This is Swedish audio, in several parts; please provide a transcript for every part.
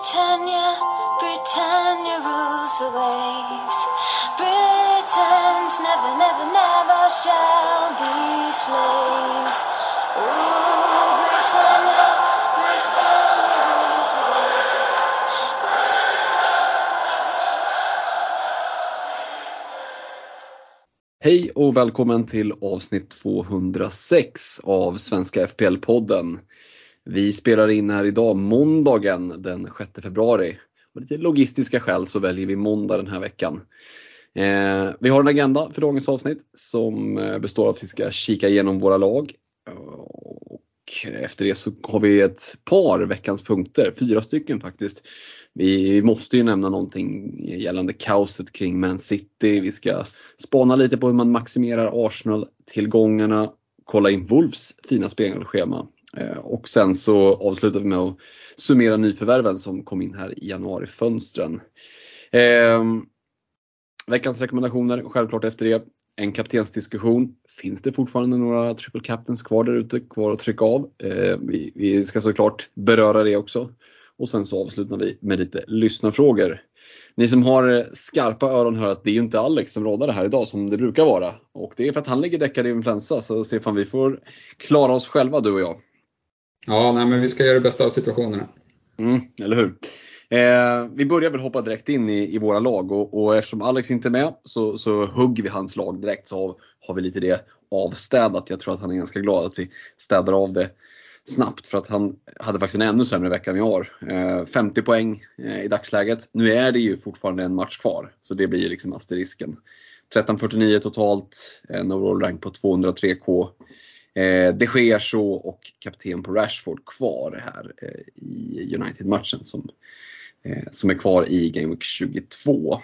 Britannia, Britannia rules the waves. Britons never, never, never shall be slaves. Oh, Britannia, Britannia rules the waves. Hej och välkommen till avsnitt 206 av Svenska FPL-podden. Vi spelar in här idag måndagen den 6 februari. Av lite logistiska skäl så väljer vi måndag den här veckan. Eh, vi har en agenda för dagens avsnitt som eh, består av att vi ska kika igenom våra lag. Och efter det så har vi ett par veckans punkter, fyra stycken faktiskt. Vi måste ju nämna någonting gällande kaoset kring Man City. Vi ska spana lite på hur man maximerar Arsenal-tillgångarna, kolla in Wolves fina spelschema Eh, och sen så avslutar vi med att summera nyförvärven som kom in här i januarifönstren. Eh, veckans rekommendationer, självklart efter det. En kaptensdiskussion. Finns det fortfarande några triple captains kvar där ute, kvar att trycka av? Eh, vi, vi ska såklart beröra det också. Och sen så avslutar vi med lite lyssnarfrågor. Ni som har eh, skarpa öron hör att det är ju inte Alex som rådar det här idag som det brukar vara. Och det är för att han ligger däckad i influensa. Så Stefan, vi får klara oss själva du och jag. Ja, nej, men vi ska göra det bästa av situationerna. Mm, eller hur? Eh, vi börjar väl hoppa direkt in i, i våra lag och, och eftersom Alex inte är med så, så hugger vi hans lag direkt så har, har vi lite det avstädat. Jag tror att han är ganska glad att vi städar av det snabbt för att han hade faktiskt en ännu sämre vecka än jag har. Eh, 50 poäng eh, i dagsläget. Nu är det ju fortfarande en match kvar så det blir ju liksom asterisken. 1349 totalt, eh, en overall rank på 203k. Eh, sker så och kapten på Rashford kvar här eh, i United-matchen som, eh, som är kvar i Game Week 22.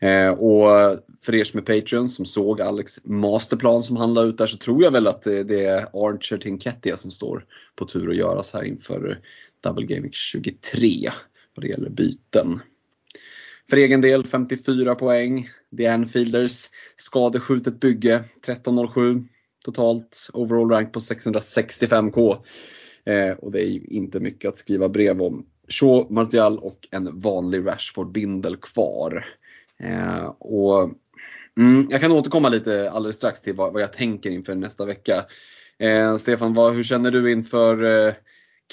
Eh, och för er som är Patreon som såg Alex masterplan som han la ut där så tror jag väl att det, det är Archer Tinketia som står på tur att göras här inför Double Game Week 23 vad det gäller byten. För egen del 54 poäng. The Anfielders skadeskjutet bygge 1307 totalt. Overall rank på 665k. Eh, och det är ju inte mycket att skriva brev om. Shaw, Martial och en vanlig Rashford-bindel kvar. Eh, och, mm, jag kan återkomma lite alldeles strax till vad, vad jag tänker inför nästa vecka. Eh, Stefan, vad, hur känner du inför eh,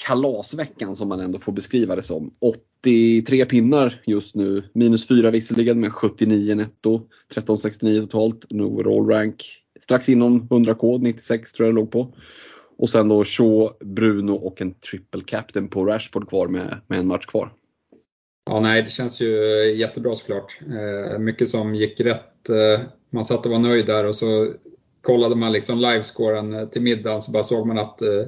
kalasveckan som man ändå får beskriva det som? 83 pinnar just nu, minus 4 visserligen men 79 netto, 1369 totalt, en overall rank strax inom 100k, 96 tror jag det låg på. Och sen då Shaw, Bruno och en triple captain på Rashford kvar med, med en match kvar. Ja, nej, det känns ju eh, jättebra såklart. Eh, mycket som gick rätt. Eh, man satt och var nöjd där och så kollade man liksom livescoren eh, till middagen så bara såg man att eh,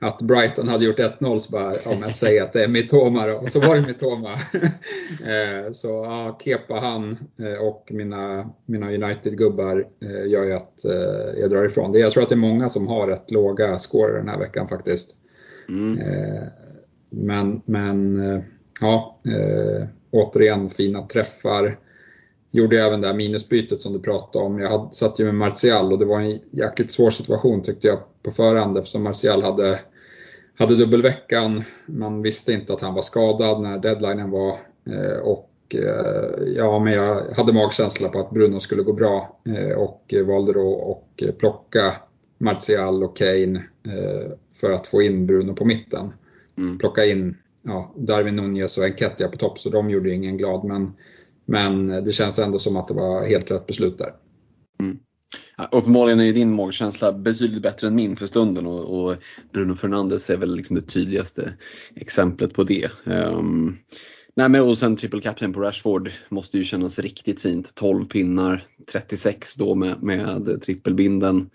att Brighton hade gjort 1-0 så bara, ja men säg att det är Mitoma då. Och så var det Mitoma. Eh, så ja, Kepa han eh, och mina, mina United-gubbar eh, gör ju att jag drar ifrån det. Jag tror att det är många som har rätt låga scorer den här veckan faktiskt. Mm. Men, men ja, återigen fina träffar. Gjorde även det här minusbytet som du pratade om. Jag satt ju med Martial och det var en jäkligt svår situation tyckte jag på förhand eftersom Martial hade, hade dubbelveckan. Man visste inte att han var skadad när deadlinen var. Eh, och eh, ja, men jag hade magkänsla på att Bruno skulle gå bra eh, och valde då att plocka Martial och Kane för att få in Bruno på mitten. Mm. Plocka in ja, Darwin Nunez och Enketia på topp så de gjorde ingen glad men men det känns ändå som att det var helt rätt beslut där. Mm. Uppenbarligen är din magkänsla betydligt bättre än min för stunden och, och Bruno Fernandes är väl liksom det tydligaste exemplet på det. Um, nej men och sen triple captain på Rashford måste ju kännas riktigt fint. 12 pinnar, 36 då med, med trippelbinden.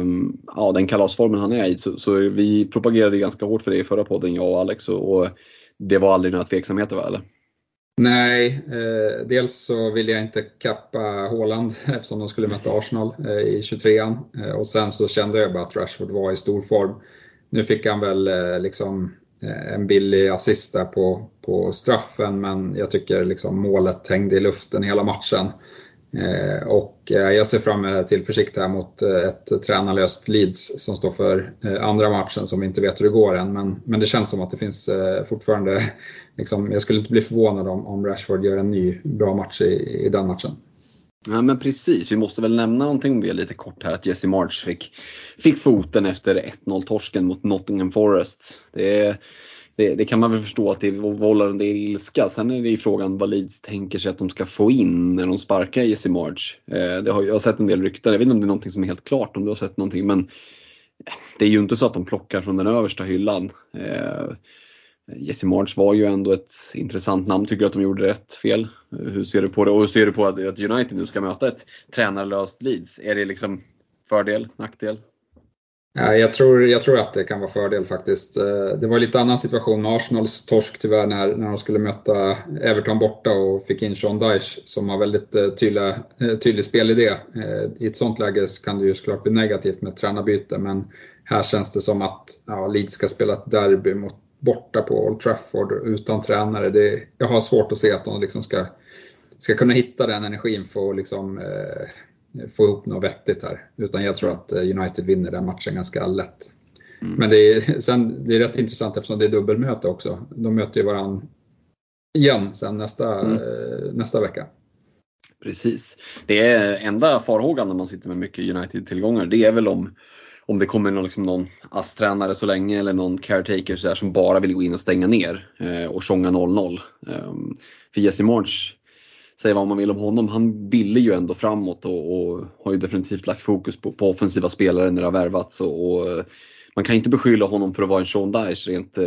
Um, ja, den kalasformen han är i. Så, så, vi propagerade ganska hårt för det i förra podden, jag och Alex. Och, och det var aldrig några tveksamheter va? Eller? Nej, eh, dels så vill jag inte kappa Håland eftersom de skulle möta Arsenal eh, i 23an. Eh, och sen så kände jag bara att Rashford var i stor form. Nu fick han väl eh, liksom eh, en billig assist där på, på straffen men jag tycker liksom målet hängde i luften hela matchen. Eh, och eh, jag ser fram med tillförsikt här mot ett tränarlöst Leeds som står för andra matchen som vi inte vet hur det går än. Men, men det känns som att det finns fortfarande, liksom, jag skulle inte bli förvånad om, om Rashford gör en ny bra match i, i den matchen. Ja men precis, vi måste väl nämna någonting om det lite kort här att Jesse March fick, fick foten efter 1-0 torsken mot Nottingham Forest. Det är det, det, kan man väl förstå att det vållar en del ilska. Sen är det ju frågan vad Leeds tänker sig att de ska få in när de sparkar Jesse March. Eh, det har, jag har sett en del rykten, jag vet inte om det är någonting som är helt klart om du har sett någonting men det är ju inte så att de plockar från den översta hyllan. Eh, Jesse March var ju ändå ett intressant namn. Tycker du att de gjorde rätt fel? Hur ser du på det? Och hur ser du på att United nu ska möta ett tränarlöst Leeds? Är det liksom fördel, nackdel? Jag tror, jag tror att det kan vara fördel faktiskt. Eh, det var lite annan situation med Arsenals torsk tyvärr när, när de skulle möta Everton borta och fick in Sean Dyche som har väldigt eh, tydliga, eh, tydlig spelidé. I ett sånt läge kan det ju såklart bli negativt med tränarbyte men här känns det som att ja, Leeds ska spela ett derby mot, borta på Old Trafford utan tränare. Det, jag har svårt att se att de liksom ska, ska kunna hitta den energin för att liksom, eh, få ihop något vettigt här. Utan jag tror att eh, United vinner den matchen ganska lätt. Mm. Men det är, sen, det är rätt intressant eftersom det är dubbelmöte också. De möter ju varandra igen sen nästa, mm. Eh, nästa vecka. Precis. Det är enda farhågan när man sitter med mycket United-tillgångar, det är väl om, om det kommer någon, liksom någon ASS-tränare så länge eller någon caretaker så där, som bara vill gå in och stänga ner eh, och tjonga 0-0. Eh, för Jesse March säga vad man vill om honom, han ville ju ändå framåt och, och har ju definitivt lagt fokus på, på offensiva spelare när det har värvats. Och, och, eh, man kan inte beskylla honom för att vara en Sean Dyche rent eh,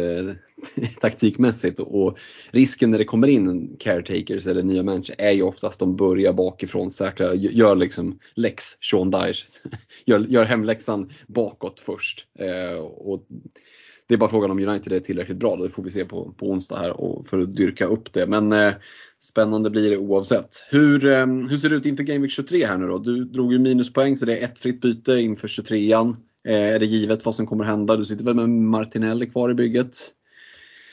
taktikmässigt. Och, risken när det kommer in caretakers eller nya människor är ju oftast att de börjar bakifrån, säkra, gör liksom läx-Sean Dyche. gör, gör hemläxan bakåt först. Eh, och det är bara frågan om United är tillräckligt bra, det får vi se på, på onsdag här och för att dyrka upp det. Men eh, Spännande blir det oavsett. Hur, eh, hur ser det ut inför Game Week 23 här nu då? Du drog ju minuspoäng så det är ett fritt byte inför 23an. Eh, är det givet vad som kommer hända? Du sitter väl med Martinelli kvar i bygget?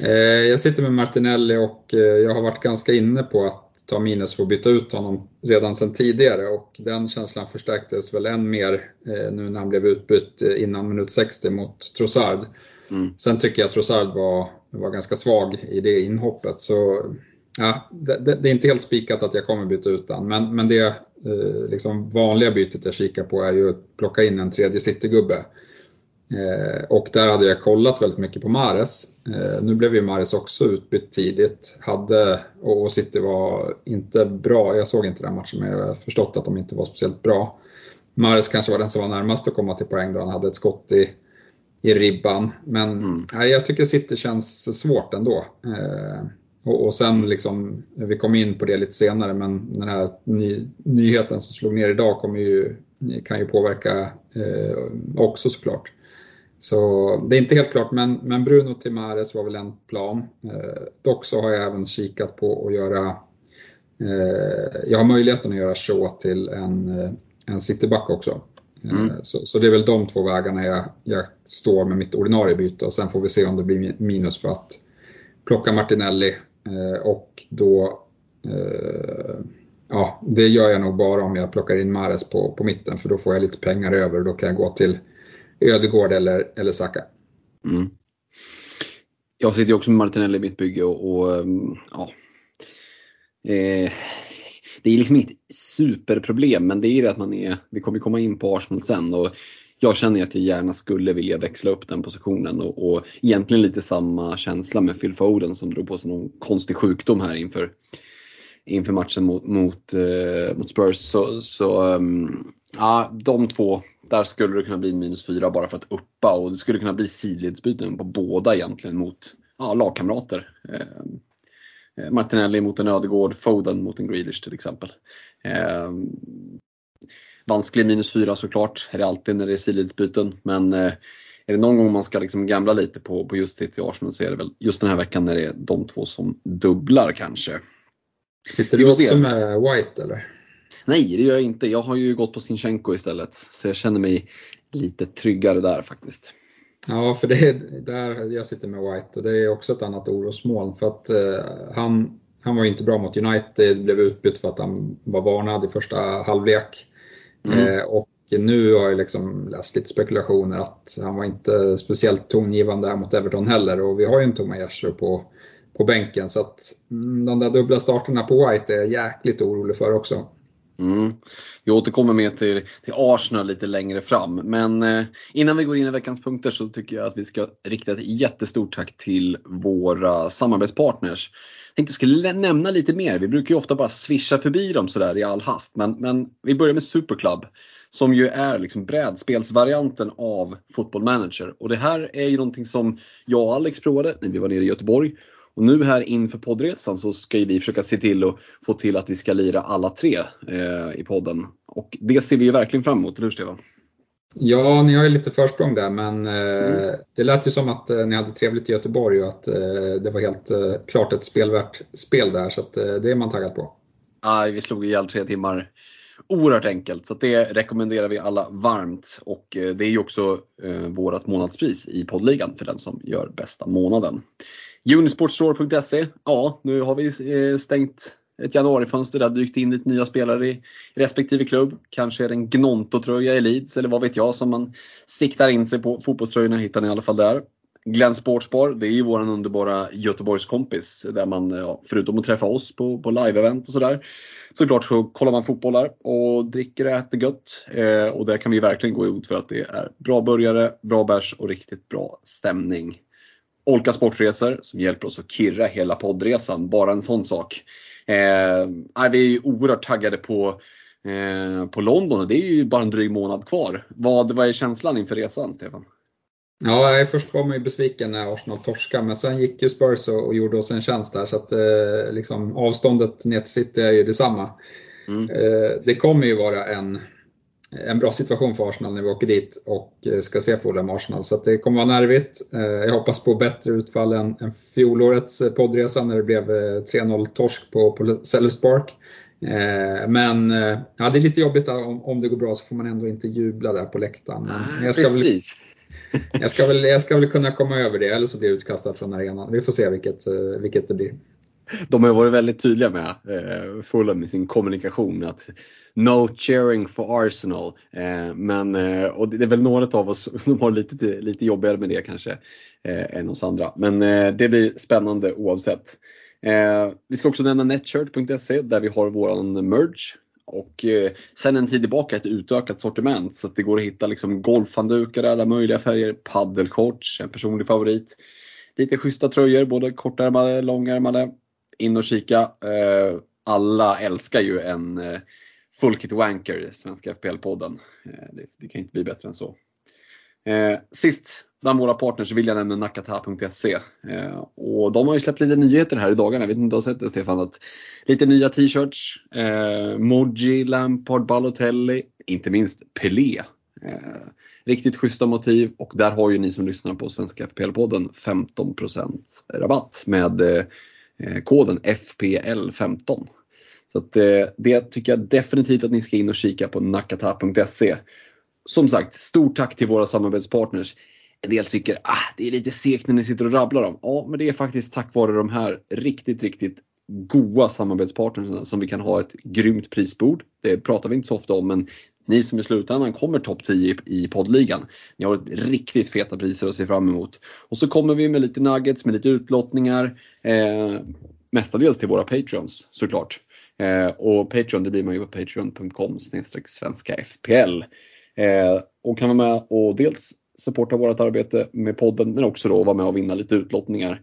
Eh, jag sitter med Martinelli och eh, jag har varit ganska inne på att ta minus för att byta ut honom redan sedan tidigare och den känslan förstärktes väl än mer eh, nu när han blev utbytt eh, innan minut 60 mot Trossard. Mm. Sen tycker jag att Trossard var, var ganska svag i det inhoppet så Ja, det, det, det, är inte helt spikat att jag kommer byta ut den, men, men det eh, liksom vanliga bytet jag kikar på är ju att plocka in en tredje citygubbe. Eh, och där hade jag kollat väldigt mycket på Mares. Eh, nu blev ju Mares också utbytt tidigt. Hade, och, och City var inte bra, jag såg inte den matchen men jag har förstått att de inte var speciellt bra. Mares kanske var den som var närmast att komma till poäng då han hade ett skott i, i ribban. Men mm. nej, jag tycker City känns svårt ändå. Eh, och, och sen liksom, vi kom in på det lite senare, men den här ny, nyheten som slog ner idag kommer ju, kan ju påverka eh, också såklart. Så det är inte helt klart, men, men Bruno Timares var väl en plan. Eh, dock så har jag även kikat på att göra, eh, jag har möjligheten att göra Shaw till en, eh, en cityback också. Eh, mm. Så, så, det är väl de två vägarna jag, jag står med mitt ordinarie byte och sen får vi se om det blir minus för att plocka Martinelli Eh, och då, eh, ja, det gör jag nog bara om jag plockar in Mares på, på mitten för då får jag lite pengar över och då kan jag gå till Ödegård eller, eller Saka. Mm. Jag sitter ju också med Martinelli i mitt bygge och, och ja. Eh, det är liksom inget superproblem men det är ju det att man är, vi kommer komma in på Arsenal sen och jag känner att jag gärna skulle vilja växla upp den positionen och, och egentligen lite samma känsla med Phil Foden som drog på sig någon konstig sjukdom här inför, inför matchen mot, mot, eh, mot Spurs. Så, så um, ja, de två, där skulle det kunna bli minus fyra bara för att uppa och det skulle kunna bli sidledsbyten på båda egentligen mot ja, lagkamrater. Eh, Martinelli mot en Ödegård, Foden mot en Grealish till exempel. Eh, vansklig minus 4 såklart, är det alltid när det är sidledsbyten. Men eh, är det någon gång man ska liksom gambla lite på, på just City och Arsenal så är det väl just den här veckan när det är de två som dubblar kanske. Sitter du också med White eller? Nej, det gör jag inte. Jag har ju gått på Sinchenko istället. Så jag känner mig lite tryggare där faktiskt. Ja, för det är där jag sitter med White och det är också ett annat orosmoln för att eh, han han var inte bra mot United, blev utbytt för att han var varnad i första halvlek. Mm. och nu har jag liksom läst lite spekulationer att han var inte speciellt tongivande här mot Everton heller och vi har ju en Gessler på, på bänken så att mm, de där dubbla starterna på White är jag jäkligt orolig för också. Mm. Vi återkommer mer till, till Arsenal lite längre fram. Men eh, innan vi går in i veckans punkter så tycker jag att vi ska rikta ett jättestort tack till våra samarbetspartners. Jag tänkte jag skulle nämna lite mer. Vi brukar ju ofta bara swisha förbi dem sådär i all hast. Men, men vi börjar med Superclub som ju är liksom brädspelsvarianten av Football Manager. Och det här är ju någonting som jag och Alex provade när vi var nere i Göteborg. Och nu här inför poddresan så ska vi försöka se till att få till att vi ska lira alla tre eh, i podden. Och det ser vi ju verkligen fram emot, eller hur Stefan? Ja, ni har ju lite försprång där men eh, mm. det lät ju som att eh, ni hade trevligt i Göteborg och att eh, det var helt eh, klart ett spelvärt spel där så att, eh, det är man taggad på. Ja, vi slog ihjäl tre timmar oerhört enkelt så det rekommenderar vi alla varmt och det är ju också eh, vårt månadspris i poddligan för den som gör bästa månaden. Unisportstore.se, ja nu har vi eh, stängt ett januarifönster, det har dykt in lite nya spelare i respektive klubb. Kanske är det en Gnonto-tröja i Leeds eller vad vet jag som man siktar in sig på. Fotbollströjorna hittar ni i alla fall där. Glenn Sportsbar, det är ju våran underbara Göteborgskompis där man, ja, förutom att träffa oss på, på live-event och sådär, såklart så kollar man fotbollar och dricker och äter gött. Eh, och där kan vi verkligen gå ut för att det är bra burgare, bra bärs och riktigt bra stämning. Olka Sportresor som hjälper oss att kirra hela poddresan, bara en sån sak. Eh, vi är oerhört taggade på, eh, på London och det är ju bara en dryg månad kvar. Vad, vad är känslan inför resan, Stefan? Ja, först var man ju besviken när Arsenal torskade, men sen gick ju Spurs och, och gjorde oss en tjänst där så att eh, liksom, avståndet ner till City är ju detsamma. Mm. Eh, det kommer ju vara en, en bra situation för Arsenal när vi åker dit och eh, ska se Fulham Arsenal. Så det kommer vara nervigt. Eh, jag hoppas på bättre utfall än, än fjolårets eh, poddresa när det blev 3-0 torsk på, på Sellers Park. Men ja, det är lite jobbigt om, om det går bra så får man ändå inte jubla där på läktaren. Men jag ska Precis. väl jag, ska väl, jag ska väl kunna komma över det eller så blir jag utkastad från arenan. Vi får se vilket, vilket det blir. De har varit väldigt tydliga med, eh, Fulham i sin kommunikation, att No cheering for Arsenal. Eh, men, eh, och det är väl några av oss som har lite, lite jobbigare med det kanske eh, än oss andra. Men eh, det blir spännande oavsett. Eh, vi ska också nämna netshirt.se där vi har våran merch och eh, sen en tid tillbaka ett utökat sortiment så att det går att hitta liksom golfhanddukar i alla möjliga färger, paddelshorts, en personlig favorit. Lite schyssta tröjor, både kortärmade, långärmade. In och kika. Eh, alla älskar ju en eh, full kit wanker, Svenska FPL-podden. Eh, det, det kan inte bli bättre än så. Eh, sist bland våra partners vill jag nämna nakata.se. Eh, och de har ju släppt lite nyheter här i dagarna, jag vet inte om du har sett det Stefan? Att lite nya t-shirts, eh, Moji, Lampard, Balotelli, inte minst Pelé. Eh, riktigt schyssta motiv och där har ju ni som lyssnar på Svenska FPL-podden 15% rabatt med eh, koden FPL15. Så att, eh, det tycker jag definitivt att ni ska in och kika på nakata.se. Som sagt, stort tack till våra samarbetspartners. En del tycker ah, det är lite segt när ni sitter och rabblar dem. Ja, men det är faktiskt tack vare de här riktigt, riktigt goa samarbetspartnerna som vi kan ha ett grymt prisbord. Det pratar vi inte så ofta om, men ni som i slutändan kommer topp 10 i poddligan. Ni har ett riktigt feta priser att se fram emot. Och så kommer vi med lite nuggets, med lite utlottningar. Eh, mestadels till våra patreons såklart. Eh, och Patreon det blir man ju på patreon.com svenska FPL. Eh, och kan vara med och dels supporta vårt arbete med podden men också då vara med och vinna lite utlottningar.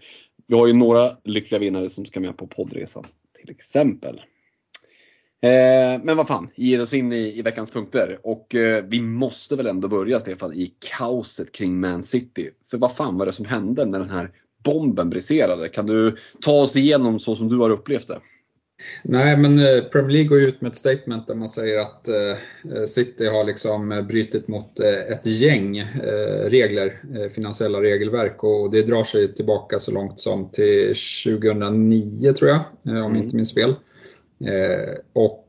Vi har ju några lyckliga vinnare som ska med på poddresan till exempel. Eh, men vad fan, ger oss in i, i veckans punkter. Och eh, vi måste väl ändå börja Stefan i kaoset kring Man City. För vad fan var det som hände när den här bomben briserade? Kan du ta oss igenom så som du har upplevt det? Nej, men eh, Premier League går ut med ett statement där man säger att eh, City har liksom brutit mot eh, ett gäng regler, finansiella regelverk och det drar sig tillbaka så långt som till 2009 tror jag, om jag mm. inte minns fel. Och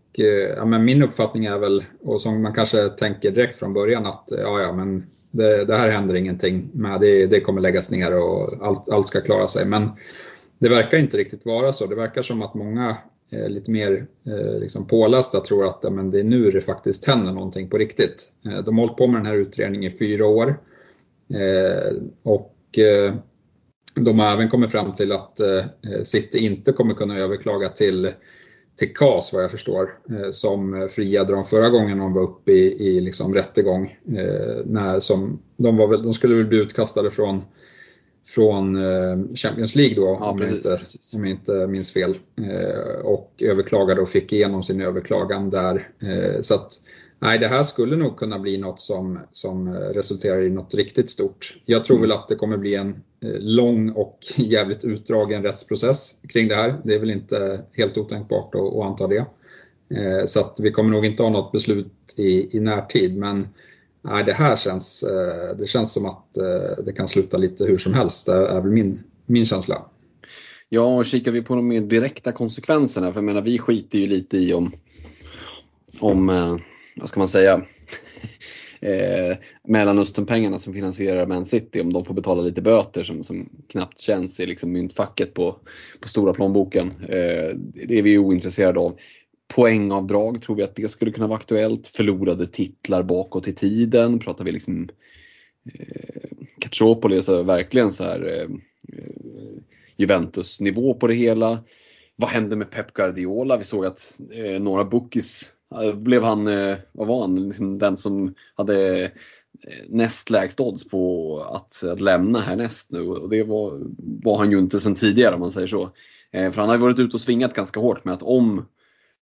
ja, men min uppfattning är väl, och som man kanske tänker direkt från början, att ja, ja, men det, det här händer ingenting med, det, det kommer läggas ner och allt, allt ska klara sig. Men det verkar inte riktigt vara så. Det verkar som att många eh, lite mer eh, liksom pålästa tror att ja, men det är nu det faktiskt händer någonting på riktigt. Eh, de har hållit på med den här utredningen i fyra år. Eh, och eh, de har även kommit fram till att eh, eh City inte kommer kunna överklaga till till KAS vad jag förstår, eh, som friade dem förra gången de var uppe i, i liksom rättegång. Eh, när som, de, var väl, de skulle väl bli utkastade från från eh, Champions League då, ja, om, precis, jag inte, precis. om jag inte minns fel. Eh, och överklagade och fick igenom sin överklagan där. Eh, så att, nej, det här skulle nog kunna bli något som, som resulterar i något riktigt stort. Jag tror mm. väl att det kommer bli en lång och jävligt utdragen rättsprocess kring det här. Det är väl inte helt otänkbart att, att anta det. Så att vi kommer nog inte ha något beslut i, i närtid men nej, det här känns, eh, det känns som att eh, det kan sluta lite hur som helst. Det är väl min, min känsla. Ja, och kikar vi på de mer direkta konsekvenserna, för jag menar vi skiter ju lite i om, om eh, vad ska man säga, eh, Mellanösternpengarna som finansierar Man City, om de får betala lite böter som, som knappt känns i liksom myntfacket på, på stora plånboken. Eh, det är vi ointresserade av poängavdrag, tror vi att det skulle kunna vara aktuellt? Förlorade titlar bakåt i tiden? Pratar vi liksom eh, Caciopoli, så verkligen så här eh, eh, Juventus-nivå på det hela. Vad hände med Pep Guardiola? Vi såg att eh, några bookies, eh, blev han, eh, vad var han, liksom den som hade eh, näst lägst odds på att, att lämna härnäst nu och det var, var han ju inte sedan tidigare om man säger så. Eh, för han har ju varit ute och svingat ganska hårt med att om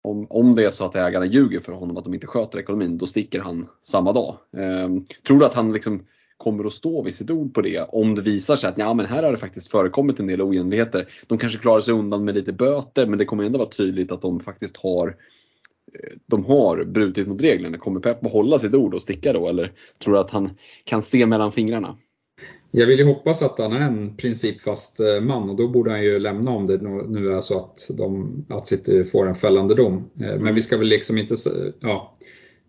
om, om det är så att ägarna ljuger för honom att de inte sköter ekonomin, då sticker han samma dag. Eh, tror du att han liksom kommer att stå vid sitt ord på det om det visar sig att ja, men här har det faktiskt förekommit en del oegentligheter. De kanske klarar sig undan med lite böter men det kommer ändå vara tydligt att de faktiskt har eh, de har brutit mot reglerna. Kommer Pep att hålla sitt ord och sticka då eller tror du att han kan se mellan fingrarna? Jag vill ju hoppas att han är en principfast eh, man och då borde han ju lämna om det nu är så att, de, att City får en fällande dom. Eh, men vi ska väl liksom inte, ja,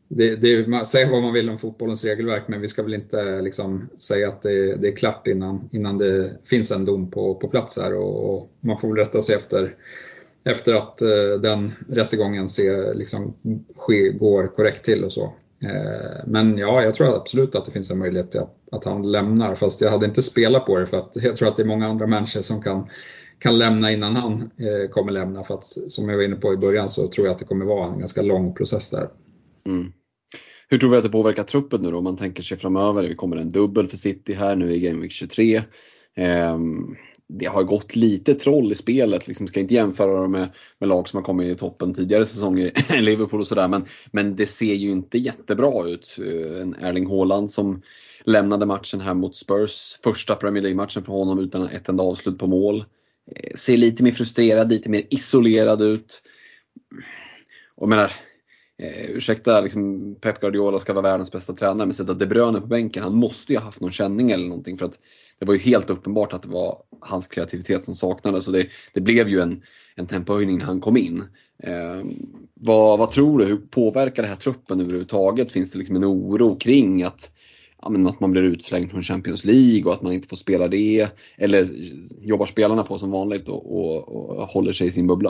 det, det, säga vad man vill om fotbollens regelverk men vi ska väl inte eh, liksom säga att det, det är klart innan, innan det finns en dom på, på plats här och, och man får väl rätta sig efter, efter att den rättegången ser, liksom, ske, går korrekt till och så. Eh, men ja, jag tror absolut att det finns en möjlighet att att han lämnar. Fast jag hade inte spelat på det för att jag tror att det är många andra människor som kan, kan lämna innan han eh, kommer lämna. För att som jag var inne på i början så tror jag att det kommer vara en ganska lång process där. Mm. Hur tror vi att det påverkar truppen nu då? Om man tänker sig framöver. Det kommer en dubbel för City här nu i Game Week 23. Det har gått lite troll i spelet. Liksom, ska inte jämföra dem med, med lag som har kommit i toppen tidigare säsonger, Liverpool och sådär. Men, men det ser ju inte jättebra ut. Eh, en Erling Haaland som lämnade matchen här mot Spurs, första Premier League-matchen för honom utan ett enda avslut på mål. Eh, ser lite mer frustrerad, lite mer isolerad ut. Och menar, eh, ursäkta, liksom Pep Guardiola ska vara världens bästa tränare men sätta De Bruyne på bänken, han måste ju ha haft någon känning eller någonting för att det var ju helt uppenbart att det var hans kreativitet som saknades och det, det blev ju en, en tempohöjning när han kom in. Eh, vad, vad tror du, hur påverkar det här truppen överhuvudtaget? Finns det liksom en oro kring att ja, men att man blir utslängd från Champions League och att man inte får spela det. Eller jobbar spelarna på som vanligt och, och, och håller sig i sin bubbla.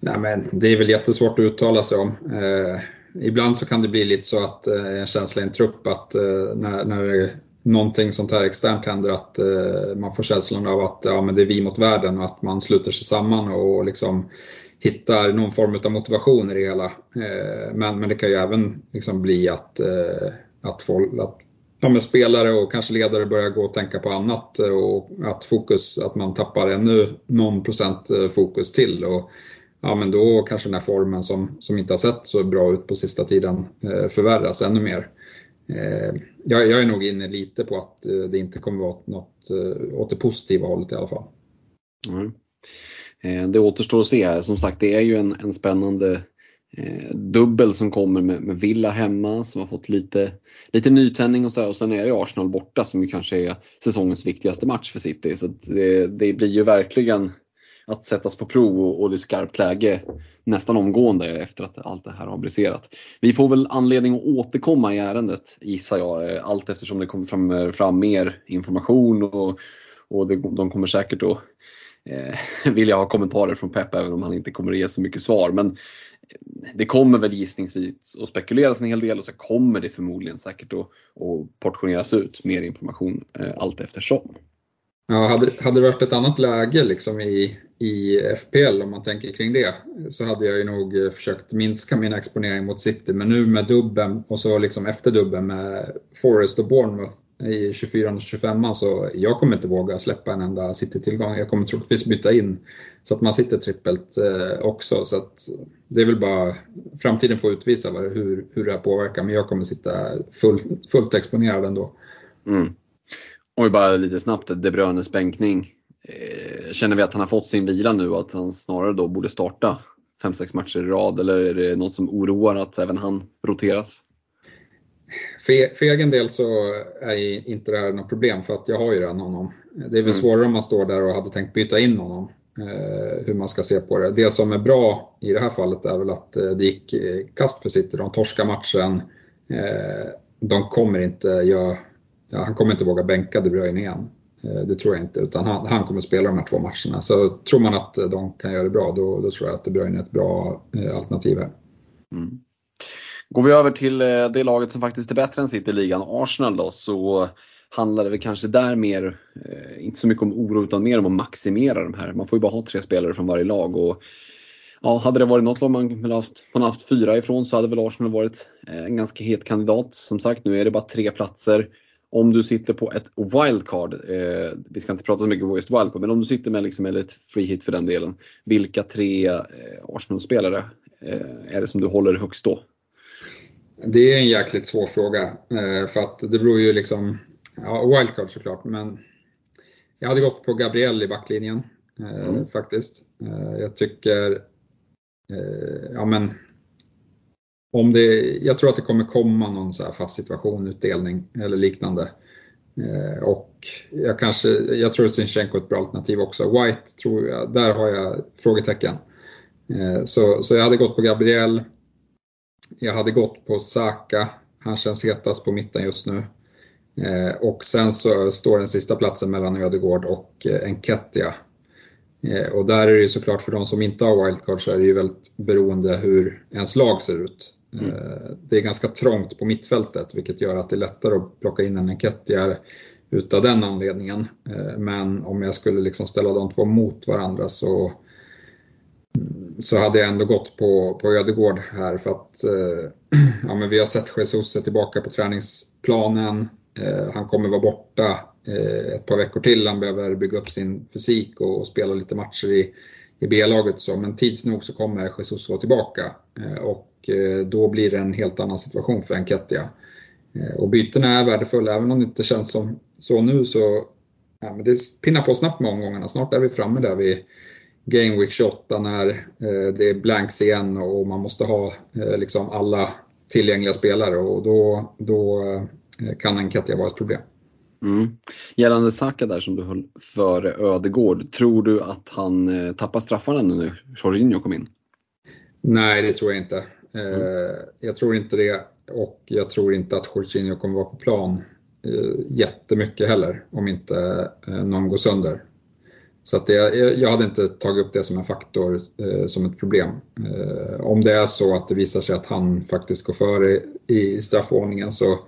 Nej, men det är väl jättesvårt att uttala sig om. Eh, ibland så kan det bli lite så att eh, en känsla i en trupp att eh, när, när någonting sånt här externt händer att eh, man får känslan av att ja, men det är vi mot världen och att man sluter sig samman och liksom hittar någon form av motivation i det hela. Eh, men, men det kan ju även liksom bli att, eh, att, folk, att ja, spelare och kanske ledare börjar gå och tänka på annat eh, och att fokus, att man tappar ännu någon procent eh, fokus till. Och, ja, men då kanske den här formen som, som inte har sett så bra ut på sista tiden eh, förvärras ännu mer. eh, jag, jag, är nog inne lite på att eh, det inte kommer vara något eh, åt det positiva hållet i alla fall. Mm. Eh, det återstår att se här. Som sagt, det är ju en, en spännande eh, dubbel som kommer med, med, Villa hemma som har fått lite, lite nytändning och så Och sen är det Arsenal borta som ju kanske är säsongens viktigaste match för City. Så det, det blir ju verkligen att sättas på prov och, och det är skarpt läge nästan omgående efter att allt det här har briserat. Vi får väl anledning att återkomma i ärendet gissar jag, eh, allt eftersom det kommer fram, eh, fram mer information och, och det, de kommer säkert att eh, vilja ha kommentarer från Pep även om han inte kommer att ge så mycket svar. Men eh, det kommer väl gissningsvis att spekuleras en hel del och så kommer det förmodligen säkert att, att portioneras ut mer information eh, allt eftersom. Ja, hade, hade det varit ett annat läge liksom i, i FPL om man tänker kring det så hade jag ju nog eh, försökt minska min exponering mot City men nu med dubben och så liksom efter dubben med Forest och Bournemouth i 24 och 25 så jag kommer inte våga släppa en enda City-tillgång. Jag kommer troligtvis byta in så att man sitter trippelt eh, också. Så att det är väl bara framtiden får utvisa hur, hur det här påverkar men jag kommer sitta full, fullt exponerad ändå. Mm. Och bara lite snabbt, De Bruynes bänkning. Eh, känner vi att han har fått sin vila nu och att han snarare då borde starta 5-6 matcher i rad eller är det något som oroar att även han roteras? För, för egen del så är inte det här något problem för att jag har ju redan honom. Det är väl mm. svårare om man står där och hade tänkt byta in honom. Eh, hur man ska se på det. Det som är bra i det här fallet är väl att eh, det gick eh, kast för City. De torskar matchen. Eh, de kommer inte göra, ja, han kommer inte våga bänka De Bruyne igen. Eh, det tror jag inte, utan han, han, kommer spela de här två matcherna. Så tror man att eh, de kan göra det bra, då, då tror jag att De Bruyne är ett bra eh, alternativ här. Mm. Går vi över till det laget som faktiskt är bättre än City i ligan, Arsenal då, så handlar det väl kanske där mer, inte så mycket om oro utan mer om att maximera de här. Man får ju bara ha tre spelare från varje lag. Och, ja, hade det varit något lag man haft, man haft fyra ifrån så hade väl Arsenal varit en ganska het kandidat. Som sagt, nu är det bara tre platser. Om du sitter på ett wildcard, eh, vi ska inte prata så mycket om just wildcard, men om du sitter med liksom, eller ett free hit för den delen. Vilka tre eh, Arsenal-spelare eh, är det som du håller högst då? Det är en jäkligt svår fråga. Eh, för att det beror ju liksom, ja, wildcard såklart, men jag hade gått på Gabriel i backlinjen eh, mm. faktiskt. Eh, jag tycker, ja men, om det, jag tror att det kommer komma någon så här fast situation, utdelning eller liknande. Eh, och jag, kanske, jag tror att Sinchenko är ett bra alternativ också. White tror jag, där har jag frågetecken. Eh, så, så jag hade gått på Gabriel. Jag hade gått på Saka, han känns hetast på mitten just nu. Eh, och sen så står den sista platsen mellan Ödegård och eh, Enketia. Och där är det ju såklart för de som inte har wildcard så är det ju väldigt beroende hur ens lag ser ut. Mm. Det är ganska trångt på mittfältet vilket gör att det är lättare att plocka in en Enketia utav den anledningen. Eh, men om jag skulle liksom ställa de två mot varandra så så hade jag ändå gått på, på Ödegård här för att eh, ja, men vi har sett Jesus tillbaka på träningsplanen. Han kommer vara borta ett par veckor till. Han behöver bygga upp sin fysik och, och spela lite matcher i, i B-laget. Så. Men tids nog så kommer Jesus vara tillbaka och då blir det en helt annan situation för Enketia. Eh, och bytena är värdefulla, även om det inte känns som så nu så ja, men det pinnar på snabbt med omgångarna. Snart är vi framme där vi Game Week 28 när eh, det är blanks igen och man måste ha eh, liksom alla tillgängliga spelare och då, då eh, kan Enketia vara ett problem. Mm. Gällande Saka där som du höll före Ödegård, tror du att han tappar straffarna nu när Jorginho kom in? Nej, det tror jag inte. Mm. Eh, jag tror inte det och jag tror inte att Jorginho kommer vara på plan eh, jättemycket heller om inte eh, någon går sönder. Så att det, jag hade inte tagit upp det som en faktor, eh, som ett problem. Eh, om det är så att det visar sig att han faktiskt går före i straffordningen så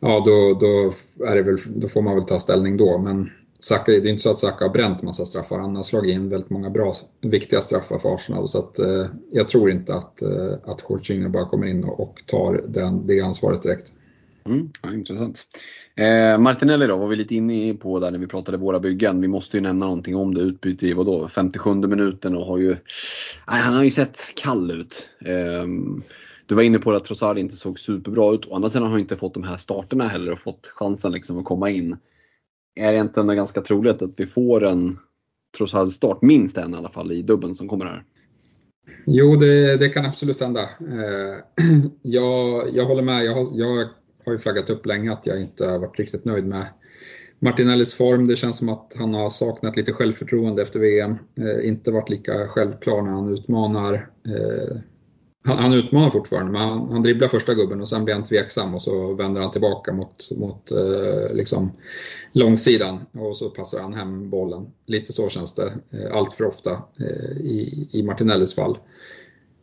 ja, då, då, är det väl, då får man väl ta ställning då. Men Saka, det är inte så att Saka har bränt massa straffar. Han har slagit in väldigt många bra, viktiga straffar för Arsenal. Så att, eh, jag tror inte att, eh, att Jorginho bara kommer in och, och tar den, det ansvaret direkt. Mm, ja, intressant. Eh, Martinelli då var vi lite inne på där när vi pratade våra byggen. Vi måste ju nämna någonting om det. Utbyte i vadå, 57 minuten och har ju, nej, han har ju sett kall ut. Eh, du var inne på att Trossard inte såg superbra ut. Å andra sidan har han inte fått de här starterna heller och fått chansen liksom att komma in. Är det inte ändå ganska troligt att vi får en Trossard-start, minst en i alla fall, i dubben som kommer här? Jo, det, det kan absolut hända. Eh, jag, jag håller med. Jag har, jag har ju flaggat upp länge att jag inte har varit riktigt nöjd med Martinellis form. Det känns som att han har saknat lite självförtroende efter VM. Eh, inte varit lika självklar när han utmanar. Eh, han, han, utmanar fortfarande, men han, han dribblar första gubben och sen blir han tveksam och så vänder han tillbaka mot, mot eh, liksom långsidan och så passar han hem bollen. Lite så känns det eh, allt för ofta eh, i, i Martinellis fall.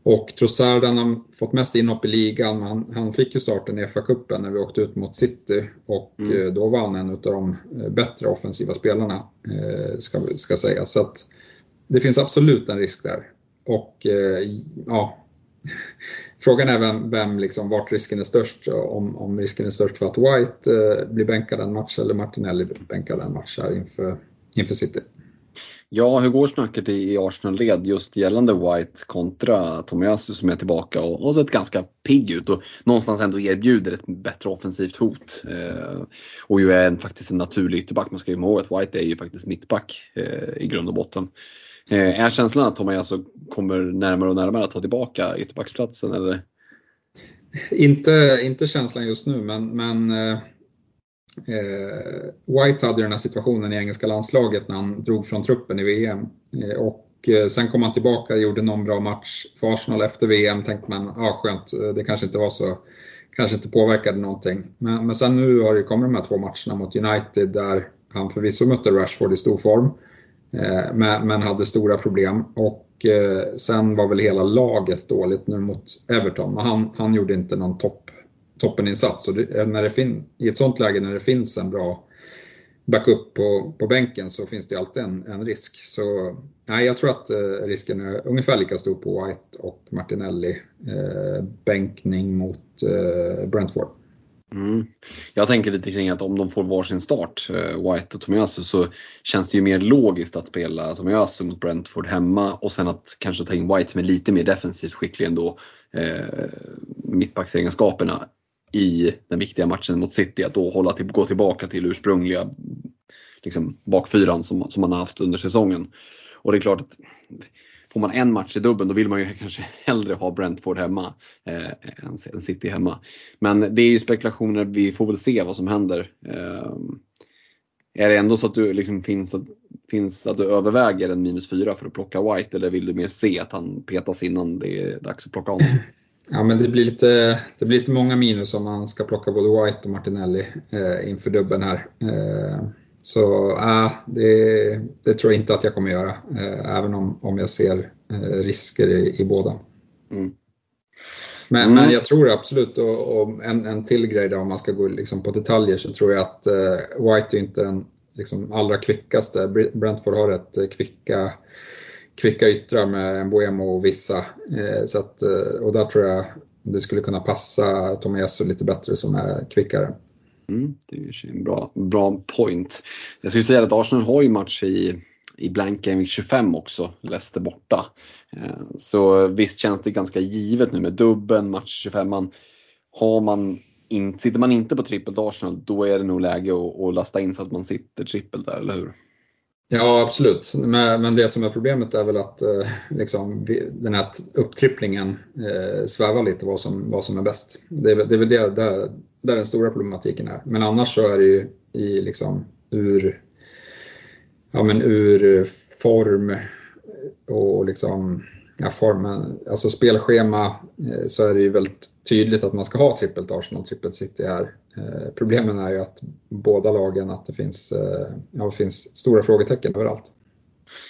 Och Trossard han har fått mest inhopp i ligan. Han, han fick ju starten i FA-cupen när vi åkte ut mot City och mm. Eh, då var han en av de eh, bättre offensiva spelarna, eh, ska, ska sägas. Så att det finns absolut en risk där. Och ja, frågan är vem, vem liksom, vart risken är störst. Om, om risken är störst för att White eh, blir bänkad en match eller Martinelli blir bänkad en match här inför, inför City. Ja, hur går snacket i Arsenal-led just gällande White kontra Tomiyasu som är tillbaka och har sett ganska pigg ut och någonstans ändå erbjuder ett bättre offensivt hot. Eh, och ju är en, faktiskt en naturlig ytterback. Man ska ju komma ihåg att White är ju faktiskt mittback eh, i grund och botten. Eh, är känslan att Tomiyasu kommer närmare och närmare att ta tillbaka ytterbacksplatsen eller? Inte, inte känslan just nu men, men eh, eh White hade den här situationen i engelska landslaget när han drog från truppen i VM. Eh, och eh, sen kom han tillbaka och gjorde någon bra match för Arsenal efter VM. Tänkte man, ja ah, skönt, eh, det kanske inte var så, kanske inte påverkade någonting. Men, men sen nu har det kommit de här två matcherna mot United där han förvisso mötte Rashford i stor form. Eh, men, men hade stora problem. Och eh, sen var väl hela laget dåligt nu mot Everton. Men han, han gjorde inte någon topp toppeninsats. Och det, eh, när det fin, I ett sånt läge när det finns en bra backup på, på bänken så finns det alltid en, en risk. Så nej, jag tror att eh, risken är ungefär lika stor på White och Martinelli. Eh, bänkning mot eh, Brentford. Mm. Jag tänker lite kring att om de får varsin start, eh, White och Tomiyasu, så känns det ju mer logiskt att spela Tomiyasu mot Brentford hemma och sen att kanske ta in White som är lite mer defensivt skicklig ändå, eh, mittbacksegenskaperna i den viktiga matchen mot City att då hålla till, gå tillbaka till ursprungliga liksom, bakfyran som, som man har haft under säsongen. Och det är klart att får man en match i dubbeln då vill man ju kanske hellre ha Brentford hemma eh, än, än City hemma. Men det är ju spekulationer, vi får väl se vad som händer. Eh, är det ändå så att du liksom finns, att, finns att du överväger en minus 4 för att plocka White eller vill du mer se att han petas innan det är dags att plocka honom? Ja, men det blir, lite, det blir lite många minus om man ska plocka både White och Martinelli eh, inför dubben här. Eh, så äh, det, det, tror jag inte att jag kommer göra, eh, även om, om jag ser eh, risker i, i båda. Mm. Men, mm. men jag tror absolut, och, och, en, en till grej då, om man ska gå liksom på detaljer, så tror jag att eh, White är inte den liksom, allra kvickaste. Brentford har rätt kvicka kvicka yttrar med Mbuemo och vissa. Eh, så att, och där tror jag det skulle kunna passa Tomiyasu lite bättre som är kvickare. Mm, det är en bra, bra point. Jag skulle säga att Arsenal har ju match i, i Blank Game 25 också, Leicester borta. Eh, så visst känns det ganska givet nu med dubben, match 25. Man, har man in, sitter man inte på trippelt Arsenal då är det nog läge att, att lasta in så att man sitter trippelt där, eller hur? Ja absolut, men det som är problemet är väl att eh, liksom, den här upptripplingen eh, svävar lite vad som, vad som är bäst. Det är, det är väl det, där, där den stora problematiken är. Men annars så är det ju i, liksom, ur, ja, men ur form och liksom, ja, formen, alltså spelschema eh, så är det ju väldigt tydligt att man ska ha trippelt Arsenal och trippelt City här. Eh, problemen är ju att båda lagen, att det finns, eh, ja, det finns stora frågetecken överallt.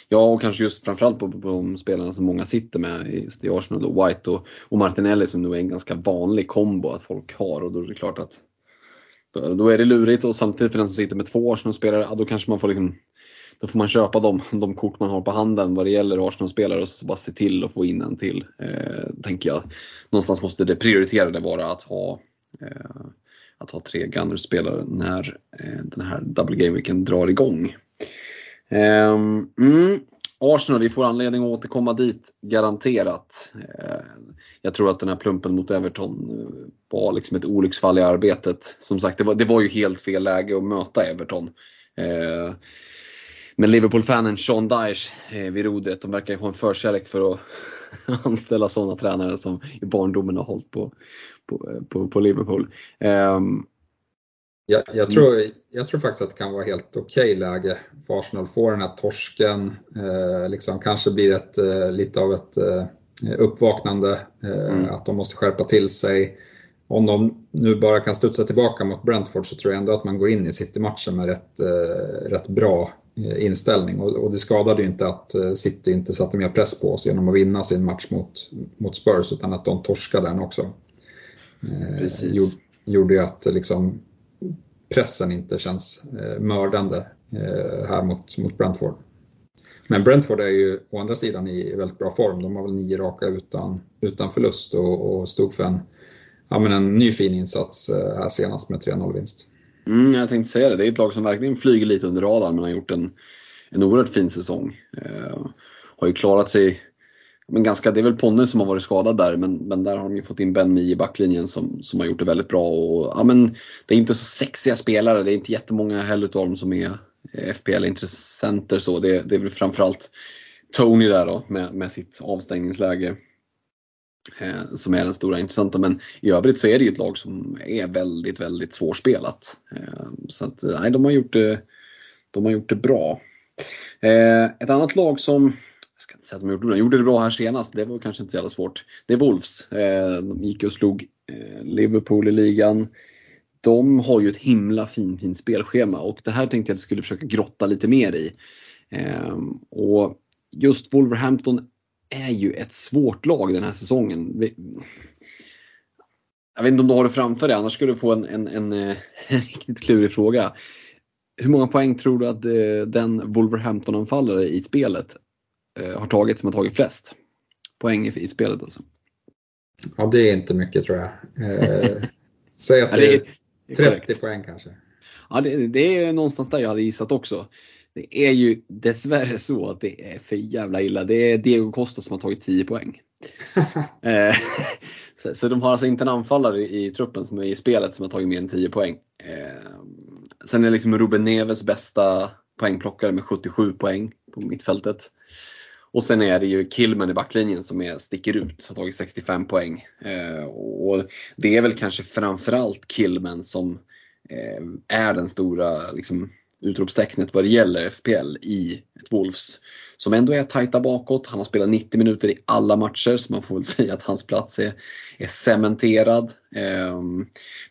Ja, och kanske just framförallt på, på de spelarna som många sitter med just i Arsenal, då, White och, och Martinelli som nu är en ganska vanlig kombo att folk har och då är det klart att då, då är det lurigt och samtidigt för den som sitter med två Arsenal-spelare, ja, då kanske man får liksom då får man köpa de, de kort man har på handen vad det gäller Arsenal-spelare och så bara se till att få in en till. Eh, tänker jag. Någonstans måste det prioriterade vara att ha eh, att ha tre Gunners-spelare när eh, den här Double Game-weeken drar igång. Eh, mm. Arsenal, vi får anledning att återkomma dit, garanterat. Eh, jag tror att den här plumpen mot Everton eh, var liksom ett olycksfall i arbetet. Som sagt, det var, det var ju helt fel läge att möta Everton. Eh, Eh, men Liverpool-fanen Sean Dyche vid rodret, de verkar ju ha en förkärlek för att anställa sådana tränare som i barndomen har hållit på, på, på, på Liverpool. Jag, jag, tror, jag tror faktiskt att det kan vara helt okej okay läge för Arsenal att få den här torsken. Eh, liksom kanske blir ett, eh, lite av ett eh, uppvaknande, eh, mm. att de måste skärpa till sig. Om de nu bara kan studsa tillbaka mot Brentford så tror jag ändå att man går in i City-matchen med rätt, eh, rätt bra eh, inställning. Och, och, det skadade ju inte att City inte satte mer press på oss genom att vinna sin match mot, mot Spurs utan att de torskade den också. Precis. Gjorde, gjorde ju att liksom, pressen inte känns eh, mördande eh, här mot, mot Brentford. Men Brentford är ju å andra sidan i väldigt bra form. De har väl nio raka utan, utan förlust och, och stod för en, ja, men en ny fin insats eh, här senast med 3-0 vinst. Mm, jag tänkte säga det, det är ett lag som verkligen flyger lite under radarn men har gjort en, en oerhört fin säsong. Eh, har ju klarat sig men ganska, det är väl Ponne som har varit skadad där men, men där har de ju fått in Ben Mi i backlinjen som, som har gjort det väldigt bra. Och, ja, men det är inte så sexiga spelare, det är inte jättemånga heller av dem som är FPL-intressenter. Så. Det, det är väl framförallt Tony där då med, med sitt avstängningsläge Eh, som är den stora intressanta. Men i övrigt så är det ju ett lag som är väldigt, väldigt svårspelat. Eh, så att, eh, nej, de har gjort det, de har gjort det bra. Eh, ett annat lag som ska inte säga att de gjorde, de gjorde det bra här senast, det var kanske inte så jävla svårt. Det är Wolves. Eh, de gick och slog Liverpool i ligan. De har ju ett himla fint, fint spelschema och det här tänkte jag att jag skulle försöka grotta lite mer i. Och just Wolverhampton är ju ett svårt lag den här säsongen. Jag vet inte om du har det framför dig, annars skulle du få en, en, en, eh, en riktigt klurig fråga. Hur många poäng tror du att den Wolverhampton-anfallare i spelet Eh, har tagit som har tagit flest poäng i spelet alltså. Ja, det är inte mycket tror jag. Eh, säg att det är 30 poäng kanske. Ja, det, det, är någonstans där jag hade gissat också. Det är ju dessvärre så att det är för jävla illa. Det är Diego Costa som har tagit 10 poäng. eh, så, så, de har alltså inte en anfallare i, truppen som är i spelet som har tagit mer än 10 poäng. Eh, sen är liksom Ruben Neves bästa poängplockare med 77 poäng på mittfältet. Och sen är det ju Killman i backlinjen som är, sticker ut, har tagit 65 poäng. Eh, och det är väl kanske framförallt Killman som eh, är den stora liksom, utropstecknet vad det gäller FPL i ett Wolves. Som ändå är tajta bakåt. Han har spelat 90 minuter i alla matcher så man får väl säga att hans plats är, är cementerad. Eh,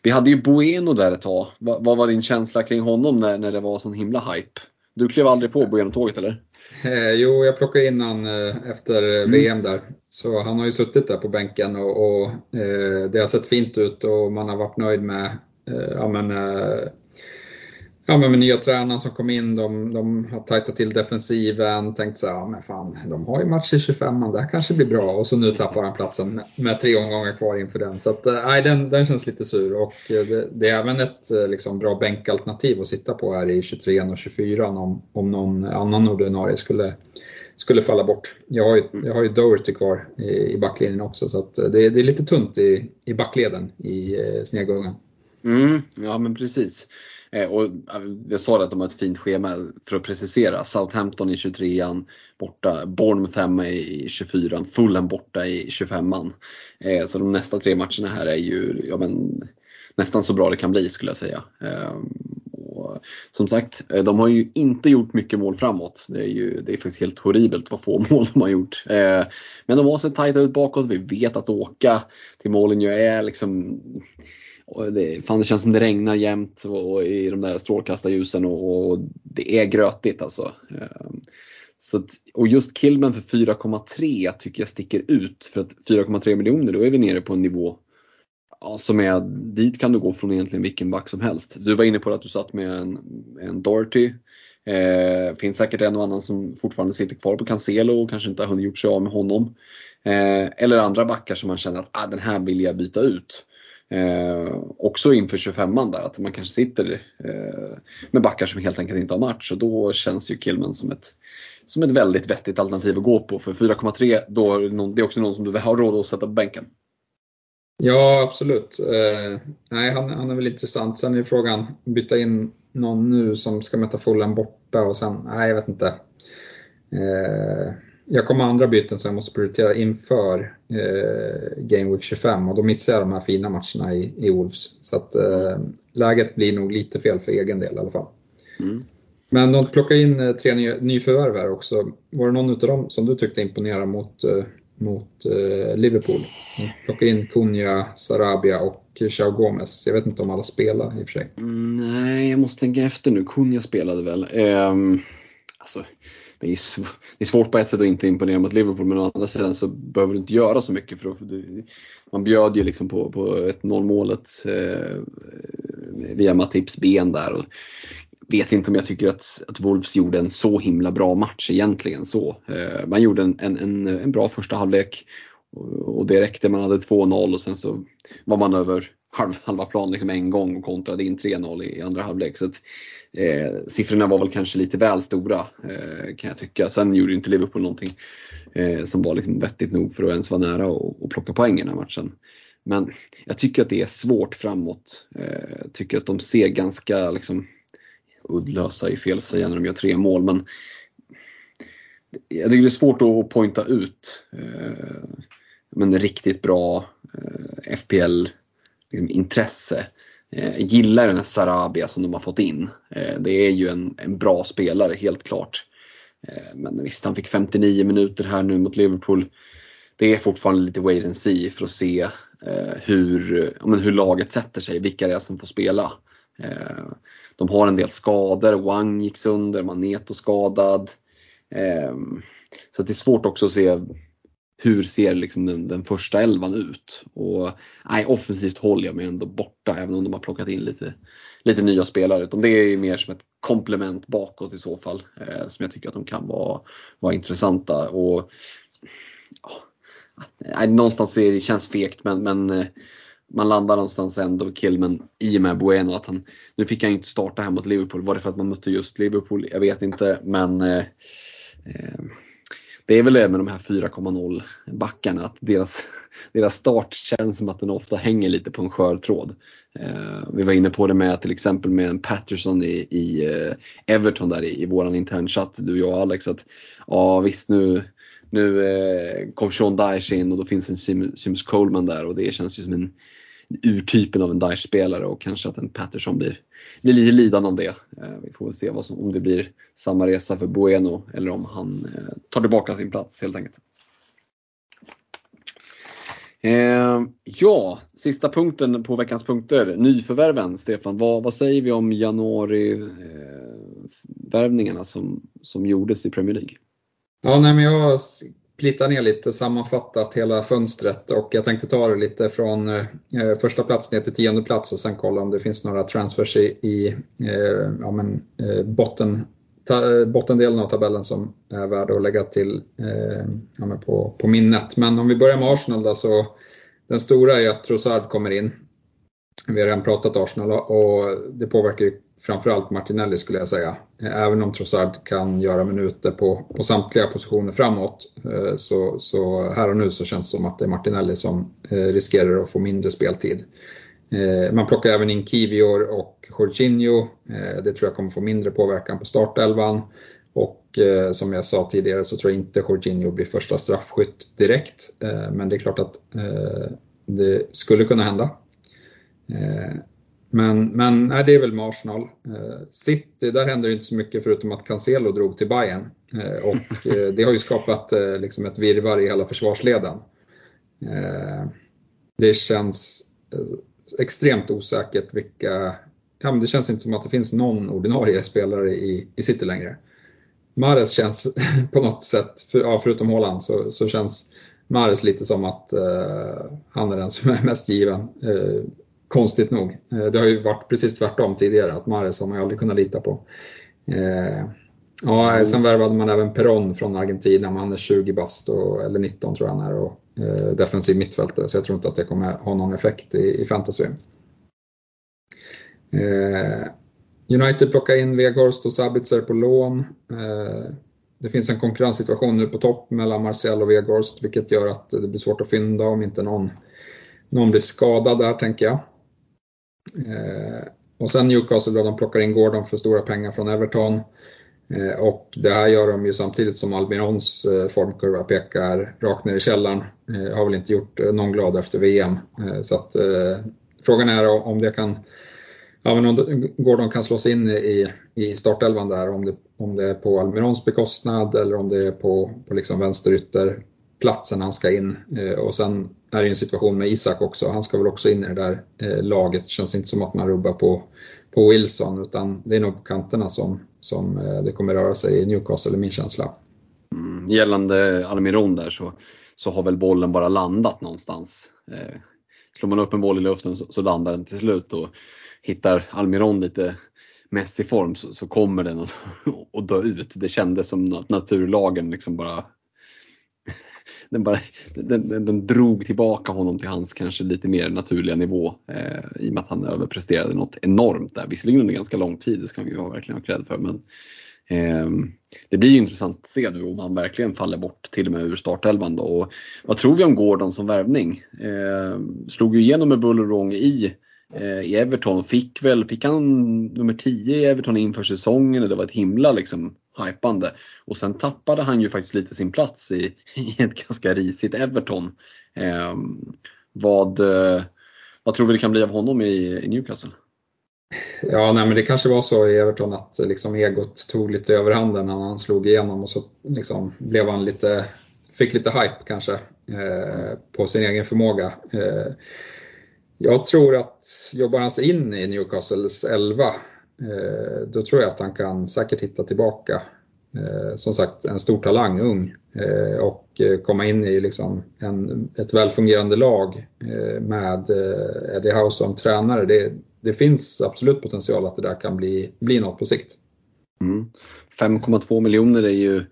vi hade ju Bueno där ett tag. Va, vad var din känsla kring honom när, när det var sån himla hype? Du klev aldrig på Bueno-tåget eller? Eh, jo, jag plockade in han eh, efter mm. VM där. Så han har ju suttit där på bänken och, och eh, det har sett fint ut och man har varit nöjd med eh, ja, men, eh, ja, men med nya tränaren som kom in, de, de har tajtat till defensiven, tänkt så här, ja men fan, de har ju match i 25 det här kanske blir bra och så nu tappar han platsen med, med tre omgångar kvar inför den. Så att, eh, nej, den, den känns lite sur och eh, det, det är även ett eh, liksom, bra bänkalternativ att sitta på här i 23 och 24 om, om någon annan ordinarie skulle skulle falla bort. Jag har ju, jag har ju Doherty kvar i, i backlinjen också så att det, det är lite tunt i, i backleden i eh, Mm, ja men precis. Eh, och eh, jag sa att de har ett fint schema för att precisera. Southampton i 23an borta, Bournemouth hemma i 24an, Fulham borta i 25an. Eh, så de nästa tre matcherna här är ju ja, men, nästan så bra det kan bli skulle jag säga. Ehm, och, som sagt, de har ju inte gjort mycket mål framåt. Det är ju det är faktiskt helt horribelt vad få mål de har gjort. Men de har sett tajta ut bakåt. Vi vet att åka till målen ju är liksom och det, fan, det känns som det regnar jämt och, och i de där strålkastarljusen och, och det är grötigt alltså. Ehm, så att, och just Killman för 4,3 tycker jag sticker ut. För att 4,3 miljoner, då är vi nere på en nivå ja, som är, dit kan du gå från egentligen vilken back som helst. Du var inne på att du satt med en, en Doherty. Eh, finns säkert en och annan som fortfarande sitter kvar på Cancelo och kanske inte har hunnit gjort sig av med honom. Eh, eller andra backar som man känner att ah, den här vill jag byta ut. Eh, också inför 25an där, att man kanske sitter eh, med backar som helt enkelt inte har match och då känns ju Kilman som ett som ett väldigt vettigt alternativ att gå på. För 4,3 då det är också någon som du har råd att sätta på bänken. Ja, absolut. Eh, nej, han, han, är väl intressant. Sen är frågan, byta in någon nu som ska möta Fulham borta och sen, nej jag vet inte. Eh, jag kommer andra byten som jag måste prioritera inför eh, Game Week 25 och då missar jag de här fina matcherna i, i Wolves. Så att eh, läget blir nog lite fel för egen del i alla fall. Mm. Men de plockade in eh, tre ny, nyförvärv här också. Var det någon av dem som du tyckte imponerade mot, eh, mot eh, Liverpool? De plockade in Cunha, Sarabia och Chao Gomez. Jag vet inte om alla spelar i och för sig. Mm, nej, jag måste tänka efter nu. Cunha spelade väl. Um, alltså, det är, det är svårt på ett sätt att inte imponera mot Liverpool men å andra sidan så behöver du inte göra så mycket för att man bjöd ju liksom på, på ett 0 målet eh, via Matips ben där. Och vet inte om jag tycker att, att Wolves gjorde en så himla bra match egentligen så. Eh, man gjorde en, en, en, en bra första halvlek och, och det räckte. Man hade 2-0 och sen så var man över halv, halva plan liksom en gång och kontrade in 3-0 i, i andra halvlek. Så att, Eh, siffrorna var väl kanske lite väl stora eh, kan jag tycka. Sen gjorde inte Liverpool någonting eh, som var liksom vettigt nog för att ens vara nära och, och plocka poäng i den här matchen. Men jag tycker att det är svårt framåt. Eh, jag tycker att de ser ganska liksom, uddlösa i fel att säga när de gör tre mål. Men jag tycker det är svårt att pointa ut eh, men riktigt bra eh, FPL-intresse. Liksom, Eh, gillar den här Sarabia som de har fått in. Eh, det är ju en, en bra spelare helt klart. Eh, men visst, han fick 59 minuter här nu mot Liverpool. Det är fortfarande lite wait and see för att se eh, hur, men hur laget sätter sig, vilka det är som får spela. Eh, de har en del skador, Wang gick sönder, Maneto skadad. Eh, så det är svårt också att se hur ser liksom den, den första elvan ut? Och, nej, offensivt håller jag mig ändå borta även om de har plockat in lite, lite nya spelare. Utan det är mer som ett komplement bakåt i så fall eh, som jag tycker att de kan vara, vara intressanta. Och, ja, nej, någonstans är det känns fegt men, men eh, man landar någonstans ändå Kilman i och med Bueno. Att han, nu fick han inte starta här mot Liverpool. Var det för att man mötte just Liverpool? Jag vet inte men eh, eh det är väl det med de här 4,0 backarna att deras, deras start känns som att den ofta hänger lite på en skör tråd. Eh, vi var inne på det med till exempel med en Patterson i, i eh, Everton där i, i våran internchatt, du, och jag och Alex. att Ja visst nu, nu eh, kom Sean Dyche in och då finns en Sim, Sims Coleman där och det känns ju som en urtypen av en Dyche-spelare och kanske att en Patterson blir, blir lite lidande av det. Eh, vi får väl se vad som, om det blir samma resa för Bueno eller om han eh, tar tillbaka sin plats helt enkelt. Eh, ja, sista punkten på veckans punkter. Nyförvärven, Stefan. Vad, vad säger vi om januari-värvningarna eh, som, som gjordes i Premier League? Ja, nej, men jag plita ner lite och sammanfattat hela fönstret och jag tänkte ta det lite från eh, första plats ner till tionde plats och sen kolla om det finns några transfers i, i eh, ja, men, eh, botten, ta, eh, bottendelen av tabellen som är värda att lägga till eh, ja, på, på minnet. Men om vi börjar med Arsenal då så den stora är att Trossard kommer in. Vi har redan pratat Arsenal och det påverkar ju framförallt Martinelli skulle jag säga. Även om Trossard kan göra minuter på, på samtliga positioner framåt eh, så, så här och nu så känns det som att det är Martinelli som eh, riskerar att få mindre speltid. Eh, man plockar även in Kivior och Jorginho. Det tror jag kommer få mindre påverkan på startelvan. Och som jag sa tidigare så tror jag inte Jorginho blir första straffskytt direkt. Men det är klart att det skulle kunna hända. Men, men nej, det är väl med Arsenal. Eh, City, där händer inte så mycket förutom att Cancelo drog till Bayern. Eh, och eh, det har ju skapat liksom ett virvar i hela försvarsleden. Det känns extremt osäkert vilka... Ja, men det känns inte som att det finns någon ordinarie spelare i, i City längre. Mares känns på något sätt, för, ja, förutom Haaland, så, så känns Mares lite som att han är den som är mest given. Konstigt nog. Eh, det har ju varit precis tvärtom tidigare, att Mares har man ju aldrig kunnat lita på. Eh, ja, mm. sen värvade man även Peron från Argentina, men han är 20 bast, och, eller 19 tror jag han är, och eh, defensiv mittfältare, så jag tror inte att det kommer ha någon effekt i, i fantasy. United plockar in Weghorst och Sabitzer på lån. det finns en konkurrenssituation nu på topp mellan Marcel och Weghorst vilket gör att det blir svårt att fynda om inte någon, någon blir skadad där tänker jag. Eh, och sen Newcastle då de plockar in Gordon för stora pengar från Everton. Eh, och det här gör de ju samtidigt som Almirons eh, formkurva pekar rakt ner i källaren. Eh, har väl inte gjort någon glad efter VM. Så att, frågan är om det kan Ja, men om Gordon kan slås in i, i startelvan där, om det, om det är på Almirons bekostnad eller om det är på, på liksom vänsterytterplatsen han ska in. Och sen är i en situation med Isak också, han ska väl också in i det där eh, laget. Det känns inte som att man rubbar på, på Wilson utan det är nog på kanterna som, som eh, det kommer röra sig i Newcastle, är min känsla. Mm, gällande Almiron där så, så har väl bollen bara landat någonstans. Eh, slår man upp en boll i luften så, så landar den till slut. Och, hittar Almiron lite mest i form så, så kommer den att, att dö ut. Det kändes som att naturlagen liksom bara den, bara, den, den, den, drog tillbaka honom till hans kanske lite mer naturliga nivå eh, i och med att han överpresterade något enormt där. Visserligen under ganska lång tid, det ska vi ju verkligen ha cred för. Men, eh, det blir ju intressant att se nu om han verkligen faller bort till och med ur startelvan. Då. Och vad tror vi om Gordon som värvning? Eh, slog ju igenom med buller och i eh, i Everton. Fick väl, fick han nummer 10 i Everton inför säsongen och det var ett himla liksom hypande. Och sen tappade han ju faktiskt lite sin plats i, i ett ganska risigt Everton. Eh, vad, eh, vad tror vi det kan bli av honom i, i Newcastle? Ja, nej, men det kanske var så i Everton att liksom egot tog lite överhanden när han slog igenom och så liksom blev han lite, fick lite hype kanske eh, på sin egen förmåga. Eh, jag tror att jobbar han sig in i Newcastles 11 Eh, då tror jag att han kan säkert hitta tillbaka. Eh, som sagt, en stor talang, ung. Eh, och eh, komma in i liksom en, ett välfungerande lag eh, med Eddie Howe som tränare. Det, det finns absolut potential att det där kan bli, bli något på sikt. Mm. 5,2 miljoner är ju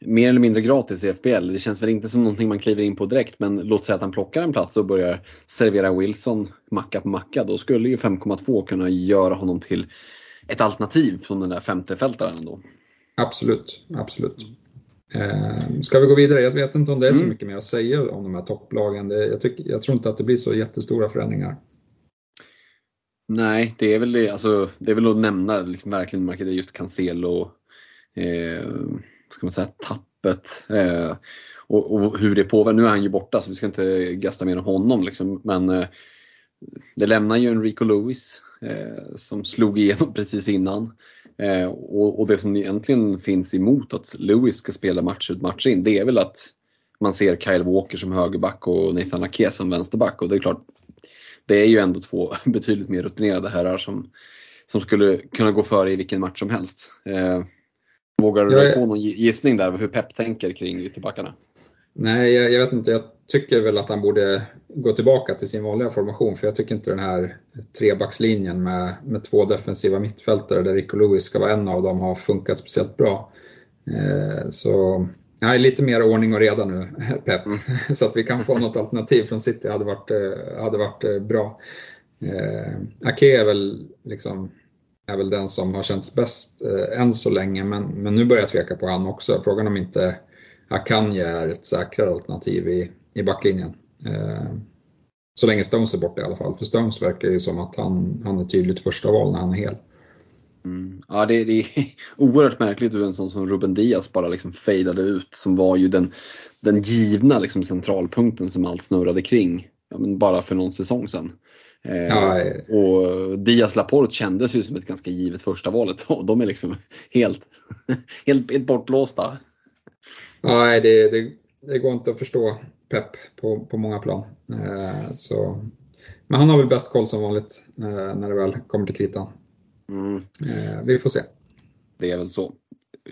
mer eller mindre gratis i FBL. Det känns väl inte som någonting man kliver in på direkt men låt säga att han plockar en plats och börjar servera Wilson macka på macka. Då skulle ju 5,2 kunna göra honom till ett alternativ som den där femte fältaren ändå. Absolut, absolut. Eh, ska vi gå vidare? Jag vet inte om det är så mm. mycket mer att säga om de här topplagen. Det, jag, tycker, jag tror inte att det blir så jättestora förändringar. Nej, det är väl det, alltså, det är väl att nämna liksom, verkligen markerar just Cancelo eh, ska man säga, tappet. Eh, och, och, hur det påverkar. Nu är han ju borta så vi ska inte gasta mer om honom. Liksom. Men eh, det lämnar ju Enrico Lewis eh, som slog igenom precis innan. Eh, och, och, det som egentligen finns emot att Lewis ska spela match ut match in det är väl att man ser Kyle Walker som högerback och Nathan Ake som vänsterback. Och det är klart, det är ju ändå två betydligt mer rutinerade herrar som, som skulle kunna gå före i vilken match som helst. Eh, Vågar du jag, på någon gissning där hur Pep tänker kring ytterbackarna? Nej, jag, jag, vet inte. Jag tycker väl att han borde gå tillbaka till sin vanliga formation för jag tycker inte den här trebackslinjen med, med två defensiva mittfältare där Rico Lewis ska vara en av dem har funkat speciellt bra. Eh, så nej, lite mer ordning och reda nu, Pep. Mm. så att vi kan få något alternativ från City hade varit, eh, hade varit eh, bra. Eh, Ake är väl liksom är väl den som har känts bäst eh, än så länge, men, men nu börjar jag tveka på han också. Frågan om inte Akanji är ett säkrare alternativ i, i backlinjen. Eh, så länge Stones är borta i alla fall, för Stones verkar ju som att han, han är tydligt första val när han är hel. Mm. Ja, det, det, är oerhört märkligt hur en sån som Ruben Diaz bara liksom fejdade ut, som var ju den, den givna liksom centralpunkten som allt snurrade kring, ja, men bara för någon säsong sedan. Eh, ja, och Diaz Laporte kändes ju som ett ganska givet första valet och de är liksom helt, helt, helt bortblåsta. Nej, det, det, det, går inte att förstå Pep på, på många plan. Eh, så. Men han har väl bäst koll som vanligt eh, när det väl kommer till kritan. Mm. Eh, vi får se. Det är väl så.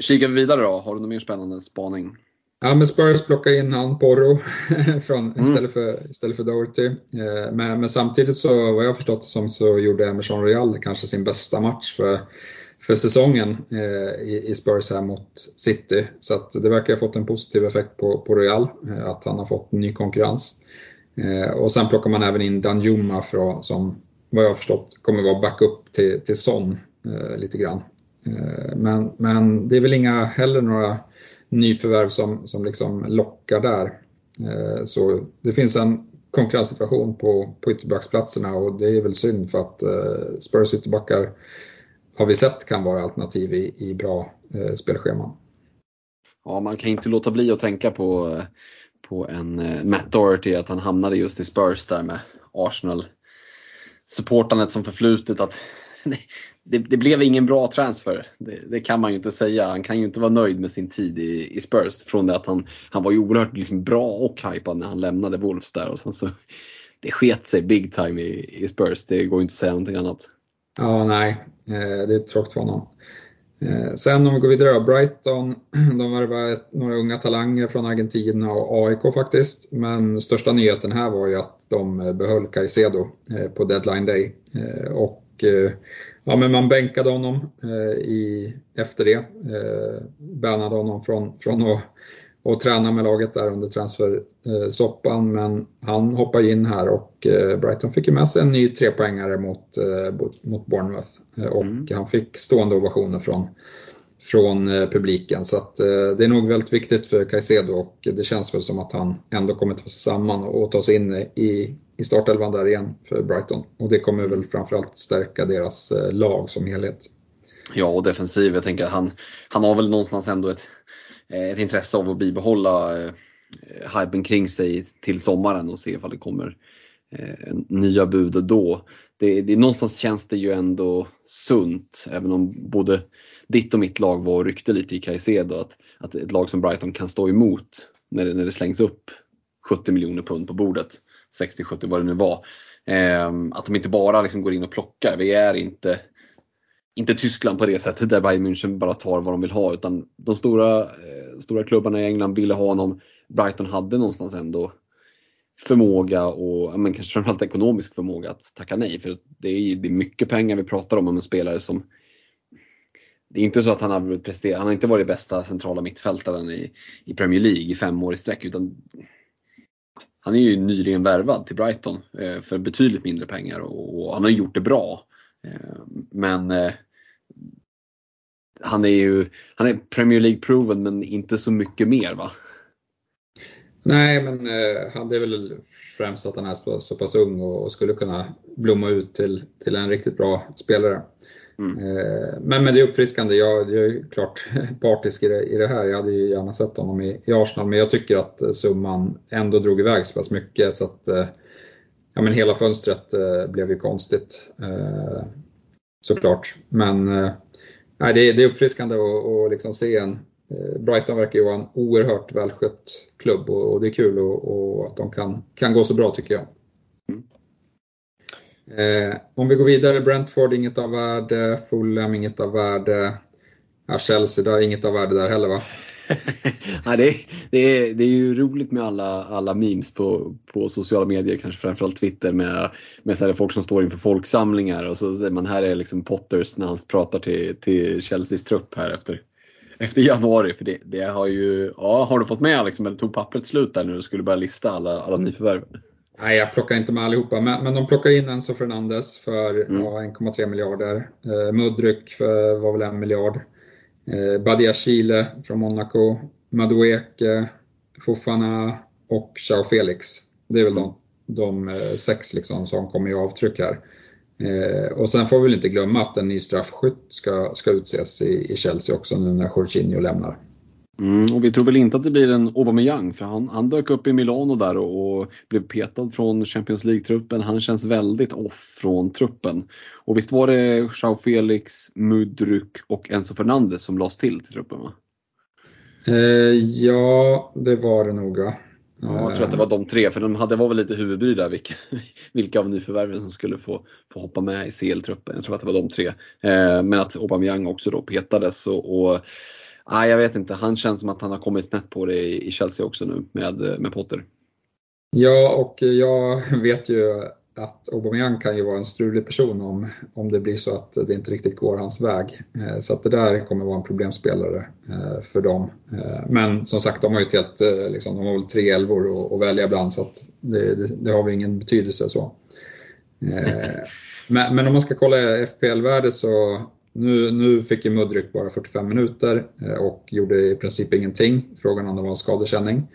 Kikar vi vidare då, har du någon mer spännande spaning? Ja, men Spurs plockar in han Porro från, mm. istället, för, istället för Doherty. Eh, men, men, samtidigt så, vad jag förstått som, så gjorde Emerson Real kanske sin bästa match för, för säsongen eh, i, i Spurs här mot City. Så att det verkar ha fått en positiv effekt på, på Real, eh, att han har fått ny konkurrens. Eh, och sen plockar man även in Danjuma som vad jag har förstått kommer vara backup till, till Son eh, lite grann. Eh, men, men det är väl inga heller några nyförvärv som, som liksom lockar där. Eh, så det finns en konkurrenssituation på, på ytterbacksplatserna och det är väl synd för att eh, Spurs ytterbackar har vi sett kan vara alternativ i, i bra eh, spelscheman. Ja, man kan inte låta bli att tänka på, eh, på en eh, Matt Doherty, att han hamnade just i Spurs där med Arsenal supportandet som förflutet. Att det, det, blev ingen bra transfer. Det, det, kan man ju inte säga. Han kan ju inte vara nöjd med sin tid i, i Spurs. Från det att han, han var ju oerhört liksom bra och hypad när han lämnade Wolves där. Och sen så, det sket sig big time i, i Spurs. Det går inte att säga någonting annat. Ja, nej. Eh, det är tråkigt för honom. Eh, sen om vi går vidare då, Brighton, de värvade några unga talanger från Argentina och AIK faktiskt. Men största nyheten här var ju att de eh, behöll Caicedo på deadline day. Och ja, men man bänkade honom i, efter det. Bannade honom från, från att och träna med laget där under transfersoppan. Men han hoppade in här och eh, Brighton fick ju med sig en ny trepoängare mot, eh, mot Bournemouth. Eh, och mm. han fick stående ovationer från, från publiken. Så att, det är nog väldigt viktigt för Caicedo och det känns väl som att han ändå kommer ta sig samman och ta sig in i, i startelvan där igen för Brighton. Och det kommer väl framförallt stärka deras lag som helhet. Ja, och defensiv. Jag tänker han, han har väl någonstans ändå ett Eh, ett intresse av att bibehålla eh, hypen kring sig till sommaren och se ifall det kommer eh, nya bud då. Det, det, någonstans känns det ju ändå sunt, även om både ditt och mitt lag var och ryckte lite i Caicedo, att, att ett lag som Brighton kan stå emot när det, när det slängs upp 70 miljoner pund på bordet, 60-70 vad det nu var. Eh, att de inte bara liksom går in och plockar. Vi är inte inte Tyskland på det sättet där Bayern München bara tar vad de vill ha utan de stora, eh, stora klubbarna i England ville ha honom. Brighton hade någonstans ändå förmåga och men kanske framförallt ekonomisk förmåga att tacka nej. För det är, det är mycket pengar vi pratar om om en spelare som det är inte så att han har presterat, han har inte varit bästa centrala mittfältaren i, i Premier League i fem år i sträck utan han är ju nyligen värvad till Brighton eh, för betydligt mindre pengar och, och han har gjort det bra. Eh, men eh, han är ju han är Premier League-proven men inte så mycket mer va? Nej, men eh, han är väl främst att han är så, pass ung och, skulle kunna blomma ut till, till en riktigt bra spelare. Mm. Men, men det är uppfriskande. Jag, jag är klart partisk i det, i det, här. Jag hade ju gärna sett honom i, i, Arsenal, men jag tycker att summan ändå drog iväg så pass mycket så att ja, men hela fönstret eh, blev ju konstigt eh, såklart. Men eh, nej, det, det är uppfriskande att, liksom se en eh, Brighton verkar ju vara en oerhört välskött klubb och, och det är kul och, och, att de kan, kan gå så bra tycker jag. Mm. Eh, om vi går vidare, Brentford inget av värde, Fulham inget av värde, ja, Chelsea där, inget av värde där heller va? ja, det, är, det, är, det är ju roligt med alla, alla memes på, på sociala medier, kanske framförallt Twitter med, med så folk som står inför folksamlingar och så säger man här är liksom Potters när han pratar till, till Chelseas trupp här efter, efter januari. För det, det har ju, ja har du fått med liksom, eller tog pappret slut där när du skulle börja lista alla, alla nyförvärv? Nej, jag plockar inte med allihopa, men, men de plockar in Enzo Fernandes för mm. ja, 1,3 miljarder. Eh, Mudryk för var väl en miljard. Eh, Badia Chile från Monaco, Madueke, Fofana och Chao Felix. Det är väl de, de eh, sex liksom som kommer i avtryck här. Eh, och sen får vi väl inte glömma att en ny straffskytt ska, ska utses i, i Chelsea också nu när Jorginho lämnar. Mm, och vi tror väl inte att det blir en Aubameyang för han, han dök upp i Milano där och, och blev petad från Champions League-truppen. Han känns väldigt off från truppen. Och visst var det Joao Felix, Mudryk och Enzo Fernandes som lades till till truppen va? Eh, ja, det var det nog ja. Ja, jag tror att det var de tre, för de hade, var väl lite huvudbry där vilka, vilka av nyförvärven som skulle få, få hoppa med i CL-truppen. Jag tror att det var de tre. Eh, men att Aubameyang också då petades och, och Nej, jag vet inte. Han känns som att han har kommit snett på det i Chelsea också nu med, med Potter. Ja, och jag vet ju att Aubameyang kan ju vara en strulig person om, om det blir så att det inte riktigt går hans väg. Eh, så att det där kommer vara en problemspelare eh, för dem. Eh, men som sagt, de har ju ett helt, liksom, de har väl tre elvor att välja bland så att det, det, det har väl ingen betydelse så. Men, men, om man ska kolla FPL-värdet så nu, nu fick ju Mudryk bara 45 minuter eh, och gjorde i princip ingenting. Frågan om det var en skadekänning.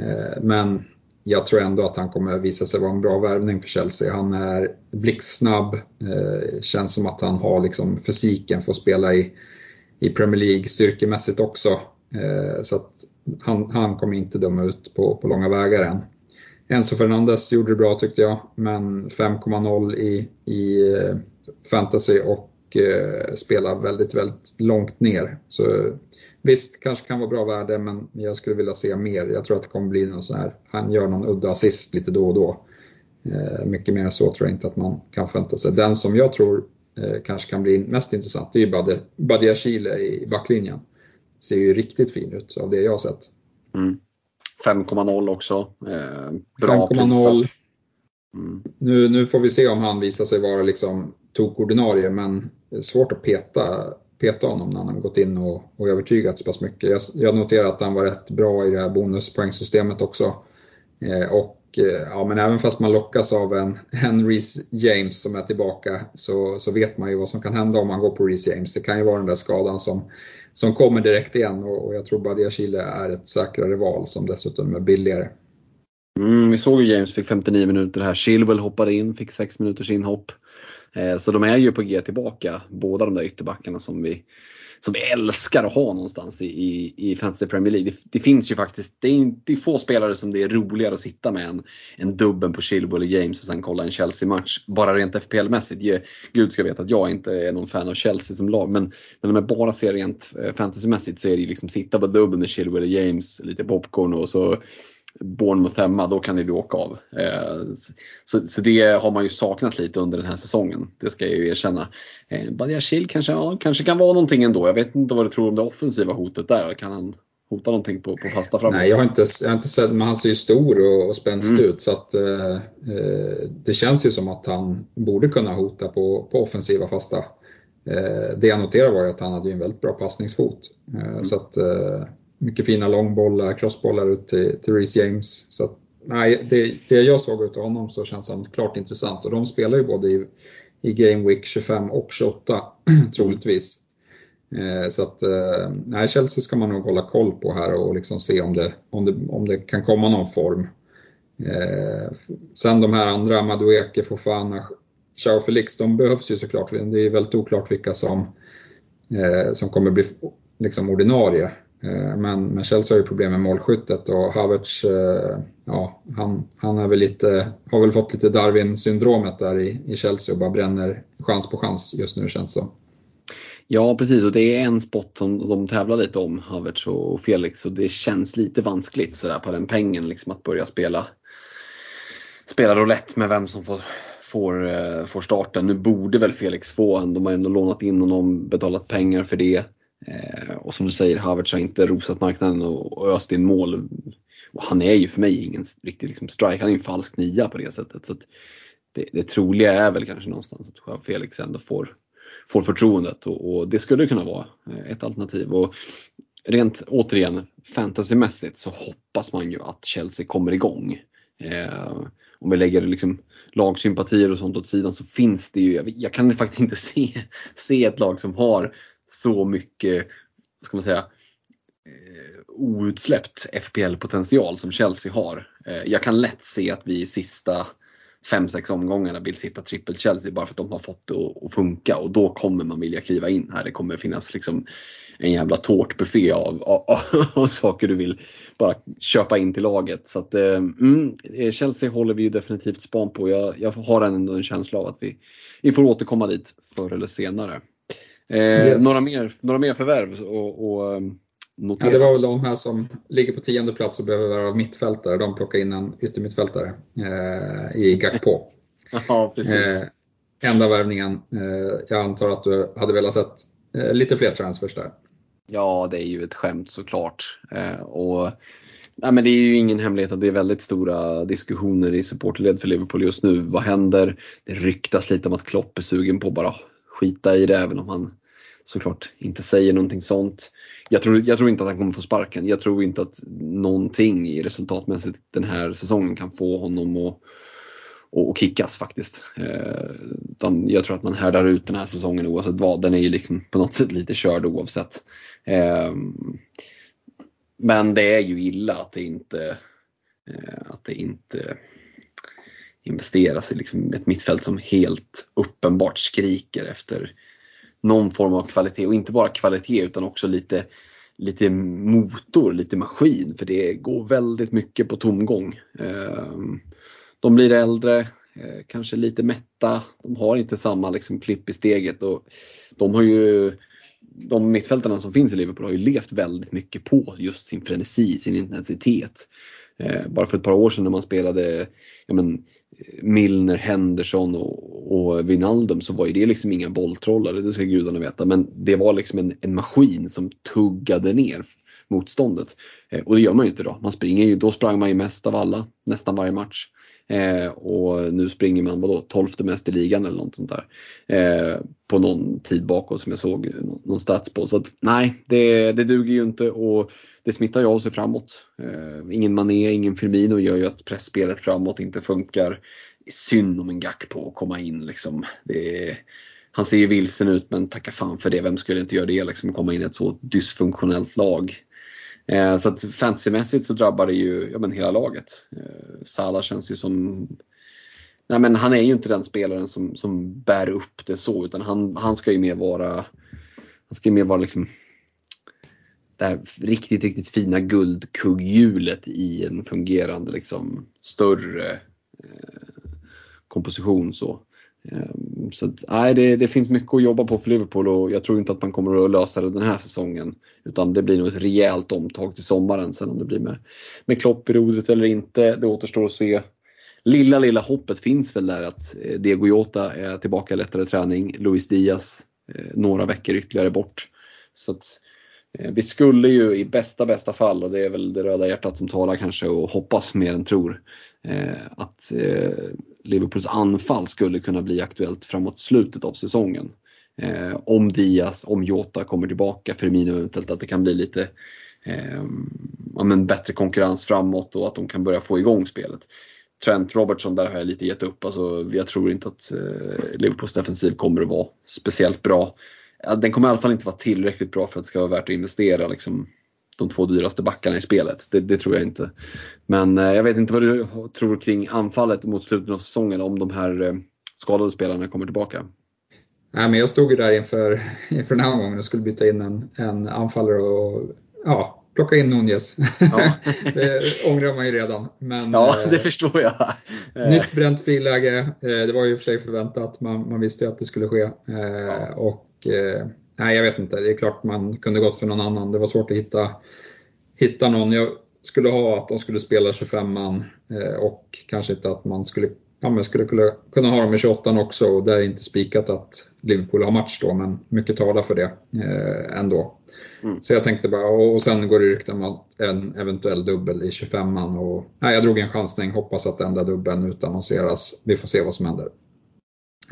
Eh, men jag tror ändå att han kommer visa sig vara en bra värvning för Chelsea. Han är blixtsnabb, eh, känns som att han har liksom fysiken för att spela i, i Premier League styrkemässigt också. Så att han, han kommer inte döma ut på, på långa vägar än. Enzo Fernandes gjorde det bra tyckte jag, men 5,0 i, i fantasy och eh, spelar väldigt, väldigt långt ner. Så visst, kanske kan vara bra värde, men jag skulle vilja se mer. Jag tror att det kommer bli någon sån här, han gör någon udda assist lite då och då. Eh, mycket mer än så tror jag inte att man kan förvänta sig. Den som jag tror eh, kanske kan bli mest intressant, det är ju Badia Chile i backlinjen. Ser ju riktigt fin ut av det jag har sett. Mm. 5,0 också. Eh, bra 5,0. Mm. Nu, nu får vi se om han visar sig vara liksom tokordinarie men svårt att peta, peta honom när han har gått in och, och övertygat så pass mycket. Jag, jag noterar att han var rätt bra i det här bonuspoängsystemet också. Eh, och eh, ja, men även fast man lockas av en, en Reece James som är tillbaka så, så vet man ju vad som kan hända om man går på Reece James. Det kan ju vara den där skadan som som kommer direkt igen och, jag tror Badia Chile är ett säkrare val som dessutom är billigare. Mm, vi såg ju James fick 59 minuter här. Chilwell hoppade in, fick 6 minuters inhopp. Eh, så de är ju på G tillbaka, båda de där ytterbackarna som vi, som vi älskar att ha någonstans i, i, i Fantasy Premier League. Det, det, finns ju faktiskt, det är, inte få spelare som det är roligare att sitta med än, än dubben på Chilwell och James och sen kolla en Chelsea-match. Bara rent FPL-mässigt. Gud ska veta att jag inte är någon fan av Chelsea som lag men, men om jag bara ser rent eh, fantasymässigt så är det ju liksom sitta på dubben med Chilwell och James, lite popcorn och så Bournemouth hemma, då kan det bli åka av. Eh, så, så, det har man ju saknat lite under den här säsongen. Det ska jag ju erkänna. Eh, Badiashil kanske, ja, kanske kan vara någonting ändå. Jag vet inte vad du tror om det offensiva hotet där. Kan han hota någonting på, på fasta framåt? Nej, jag har inte, jag har inte sett, men han ser ju stor och, och spänstig mm. ut. Så att, eh, eh, det känns ju som att han borde kunna hota på, på offensiva fasta. Eh, det jag noterade var ju att han hade en väldigt bra passningsfot. Eh, mm. Så att mycket fina långbollar, crossbollar ut till, till Reece James. Så att, nej, det, det jag såg ut av honom så känns han klart intressant och de spelar ju både i, i Game Week 25 och 28 troligtvis. Eh, så att eh, nej, Chelsea ska man nog hålla koll på här och liksom se om det, om det, om det kan komma någon form. Eh, sen de här andra, Madueke, Fofana, Chao Felix, de behövs ju såklart. Det är väldigt oklart vilka som, eh, som kommer bli liksom ordinarie. Eh, men, men Chelsea har ju problem med målskyttet och Havertz, eh, ja, han, han är väl lite, har väl fått lite Darwin-syndromet där i, i Chelsea och bara bränner chans på chans just nu känns det som. Ja precis och det är en spot som de tävlar lite om, Havertz och Felix och det känns lite vanskligt sådär på den pengen liksom att börja spela spela roulette med vem som får, får, eh, får starten. Nu borde väl Felix få en, de har ändå lånat in honom, betalat pengar för det. Eh, och som du säger, Havertz har inte rosat marknaden och, och öst in mål. Och han är ju för mig ingen riktig liksom, strike, han är ju en falsk nia på det sättet. Så det, det troliga är väl kanske någonstans att Felix ändå får, får förtroendet och, och, det skulle kunna vara eh, ett alternativ. Och rent återigen fantasymässigt så hoppas man ju att Chelsea kommer igång. Eh, om vi lägger liksom lagsympatier och sånt åt sidan så finns det ju, jag, jag kan faktiskt inte se, se ett lag som har så mycket, ska man säga, eh, outsläppt FPL-potential som Chelsea har. Eh, jag kan lätt se att vi i sista 5-6 omgångarna vill sitta trippel Chelsea bara för att de har fått det att funka och då kommer man vilja kliva in här. Det kommer finnas liksom en jävla tårtbuffé av, av, av, saker du vill bara köpa in till laget. Så att, eh, mm, Chelsea håller vi definitivt span på. Jag, jag har ändå en känsla av att vi, vi får återkomma dit förr eller senare. Eh, yes. några, mer, några mer förvärv och, och um, notera? Ja, det var väl de här som ligger på tionde plats och behöver vara mittfältare. De plockar in en yttermittfältare eh, i Gakpo. ja, precis. Eh, enda värvningen. Eh, jag antar att du hade velat sett eh, lite fler transfers där. Ja, det är ju ett skämt såklart. Eh, och, nej, men det är ju ingen hemlighet att det är väldigt stora diskussioner i supporterled för Liverpool just nu. Vad händer? Det ryktas lite om att Klopp är sugen på att bara skita i det även om han såklart inte säger någonting sånt. Jag tror, jag tror inte att han kommer få sparken. Jag tror inte att någonting i resultatmässigt den här säsongen kan få honom att, och, och kickas faktiskt. Eh, utan jag tror att man härdar ut den här säsongen oavsett vad. Den är ju liksom på något sätt lite körd oavsett. Eh, men det är ju illa att det inte, eh, att det inte investeras liksom i liksom ett mittfält som helt uppenbart skriker efter någon form av kvalitet och inte bara kvalitet utan också lite, lite motor, lite maskin för det går väldigt mycket på tomgång. Ehm, de blir äldre, eh, kanske lite mätta, de har inte samma liksom klipp i steget och de har ju de mittfältarna som finns i Liverpool har ju levt väldigt mycket på just sin frenesi, sin intensitet. Eh, bara för ett par år sedan när man spelade ja men, Milner, Henderson och, och Wijnaldum så var ju det liksom inga bolltrollare, det ska gudarna veta. Men det var liksom en, en maskin som tuggade ner motståndet. Eh, och det gör man ju inte då. Man springer ju, då sprang man ju mest av alla, nästan varje match. Eh, och nu springer man vadå, 12 mest i ligan eller något sånt där. Eh, på någon tid bakåt som jag såg någon stats på. Så att, nej, det, det duger ju inte och det smittar ju av sig framåt. Eh, ingen Mané, ingen Firmino gör ju att pressspelet framåt inte funkar. Synd om en gack på att komma in liksom. Det, han ser ju vilsen ut men tacka fan för det. Vem skulle inte göra det liksom? Komma in i ett så dysfunktionellt lag. Eh, så att fantasymässigt så drabbar det ju ja, men hela laget. Eh, Salah känns ju som Nej men han är ju inte den spelaren som, som bär upp det så utan han, han ska ju mer vara Han ska ju mer vara liksom det här riktigt, riktigt fina guldkugghjulet i en fungerande liksom större eh, komposition. Så. Ehm, så att, nej, det, det, finns mycket att jobba på för Liverpool och jag tror inte att man kommer att lösa det den här säsongen. Utan det blir nog ett rejält omtag till sommaren sen om det blir med, med Klopp i rodret eller inte. Det återstår att se. Lilla, lilla hoppet finns väl där att eh, Diego Jota är tillbaka i lättare träning. Luis Diaz eh, några veckor ytterligare bort. Så att, Eh, vi skulle ju i bästa, bästa fall, och det är väl det röda hjärtat som talar kanske och hoppas mer än tror, eh, att eh, Liverpools anfall skulle kunna bli aktuellt framåt slutet av säsongen. Om Diaz, om Jota kommer tillbaka, Firmino eventuellt, att det kan bli lite ja, men bättre konkurrens framåt och att de kan börja få igång spelet. Trent Robertson, där har jag lite gett upp. Alltså, jag tror inte att eh, Liverpools defensiv kommer att vara speciellt bra. Den kommer i alla fall inte vara tillräckligt bra för att det ska vara värt att investera liksom, de två dyraste backarna i spelet. Det, det tror jag inte. Men eh, jag vet inte vad du tror kring anfallet mot slutet av säsongen om de här eh, skadade spelarna kommer tillbaka. Nej, men jag stod ju där inför, inför den här omgången och skulle byta in en, en anfallare och ja, plocka in Nunez. Ja. det ångrar man ju redan. Men, ja, det eh, förstår jag. nytt bränt friläge. Eh, det var ju för sig förväntat. Man, man visste ju att det skulle ske. Eh, ja. Och eh, nej, jag vet inte. Det är klart man kunde gått för någon annan. Det var svårt att hitta, hitta någon. Jag skulle ha att de skulle spela 25 man eh, och kanske inte att man skulle ja, men skulle kunna, kunna ha dem i 28 också och det är inte spikat att Liverpool har match då men mycket talar för det eh, ändå. Mm. Så jag tänkte bara, och, och sen går det rykten om en eventuell dubbel i 25an och nej, jag drog en chansning, hoppas att den där dubbeln utannonseras. Vi får se vad som händer.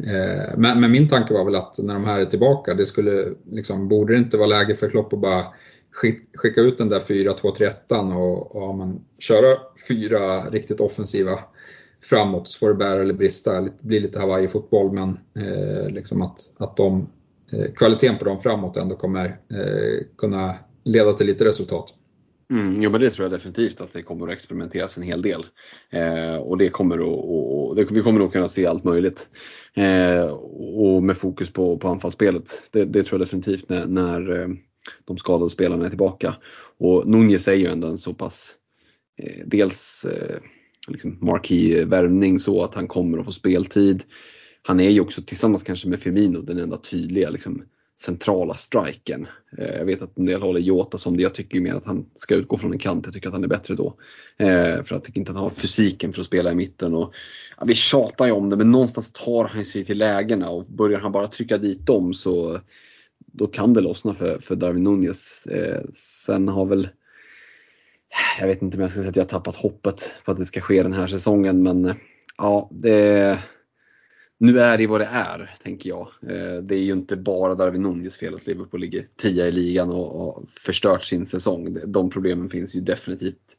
Eh, men, men, min tanke var väl att när de här är tillbaka, det skulle liksom, borde det inte vara läge för Klopp att bara skicka ut den där 4-2-3-1 och, och ja, man, köra fyra riktigt offensiva framåt så får det bära eller brista. Det blir lite Hawaii-fotboll men eh, liksom att, att de, eh, kvaliteten på dem framåt ändå kommer eh, kunna leda till lite resultat. Mm, jo men det tror jag definitivt att det kommer att experimenteras en hel del. Eh, och det kommer att, och, det, vi kommer nog kunna se allt möjligt. Eh, och med fokus på, på anfallsspelet. Det, det tror jag definitivt när, när eh, de skadade spelarna är tillbaka. Och Nunez är ju ändå en så pass, eh, dels eh, liksom marquee-värvning så att han kommer att få speltid. Han är ju också tillsammans kanske med Firmino den enda tydliga liksom, centrala striken. Eh, jag vet att en del håller Jota som det. Jag tycker ju mer att han ska utgå från en kant. Jag tycker att han är bättre då. Eh, för jag tycker inte att han har fysiken för att spela i mitten. Och, ja, vi tjatar ju om det men någonstans tar han sig till lägena och börjar han bara trycka dit dem så då kan det lossna för, för Darwin Nunez. Eh, sen har väl jag vet inte om jag ska säga att jag har tappat hoppet på att det ska ske den här säsongen men ja, det, nu är det vad det är, tänker jag. Eh, det är ju inte bara Darwin Nunez fel att Liverpool ligger tia i ligan och, har förstört sin säsong. De problemen finns ju definitivt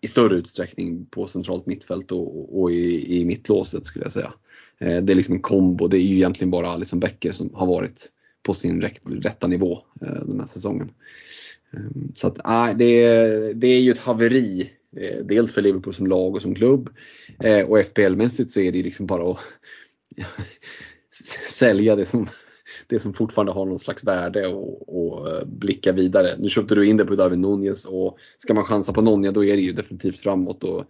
i större utsträckning på centralt mittfält och, och i, i mittlåset skulle jag säga. Eh, det är liksom en kombo. Det är ju egentligen bara Alison Becker som har varit på sin rätta nivå eh, den här säsongen. Ehm, så att, äh, det, det är ju ett haveri. Dels för Liverpool som lag och som klubb. Och FPL-mässigt så är det liksom bara att sälja det som, det som fortfarande har någon slags värde och, och eh, blicka vidare. Nu köpte du in det på Darwin Nunez och ska man chansa på någon, ja då är det ju definitivt framåt. Och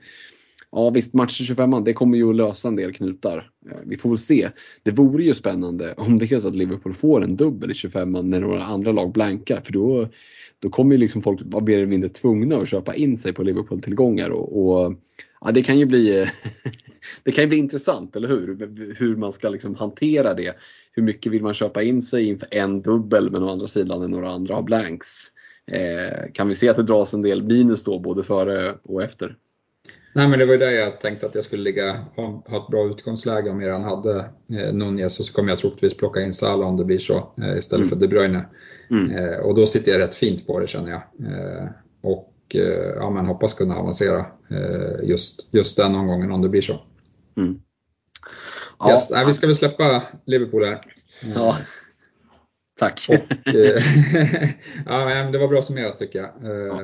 Ja visst, match 25 det kommer ju att lösa en del knutar. Eh, vi får väl se. Det vore ju spännande om det är så att Liverpool får en dubbel i 25 när några andra lag blankar. För då, då kommer ju liksom folk vara mer eller mindre tvungna att köpa in sig på Liverpool-tillgångar. Och, och, ja, det kan ju bli det kan ju bli intressant, eller hur? Hur man ska liksom hantera det. Hur mycket vill man köpa in sig inför en dubbel men å andra sidan när några andra har blanks. Eh, kan vi se att det dras en del minus då både före och efter? Nej men det var ju där jag tänkte att jag skulle ligga, ha, ha ett bra utgångsläge om jag redan hade eh, Nunez och så kommer jag troligtvis plocka in Salah om det blir så eh, istället mm. för De Bruyne. Mm. Eh, och då sitter jag rätt fint på det känner jag. Eh, och eh, ja, men hoppas kunna avancera eh, just, just den omgången om det blir så. Mm. Ja. Yes, nej, vi ska väl släppa Liverpool här. Ja. Tack. Och, ja, det var bra summerat tycker jag. Ja.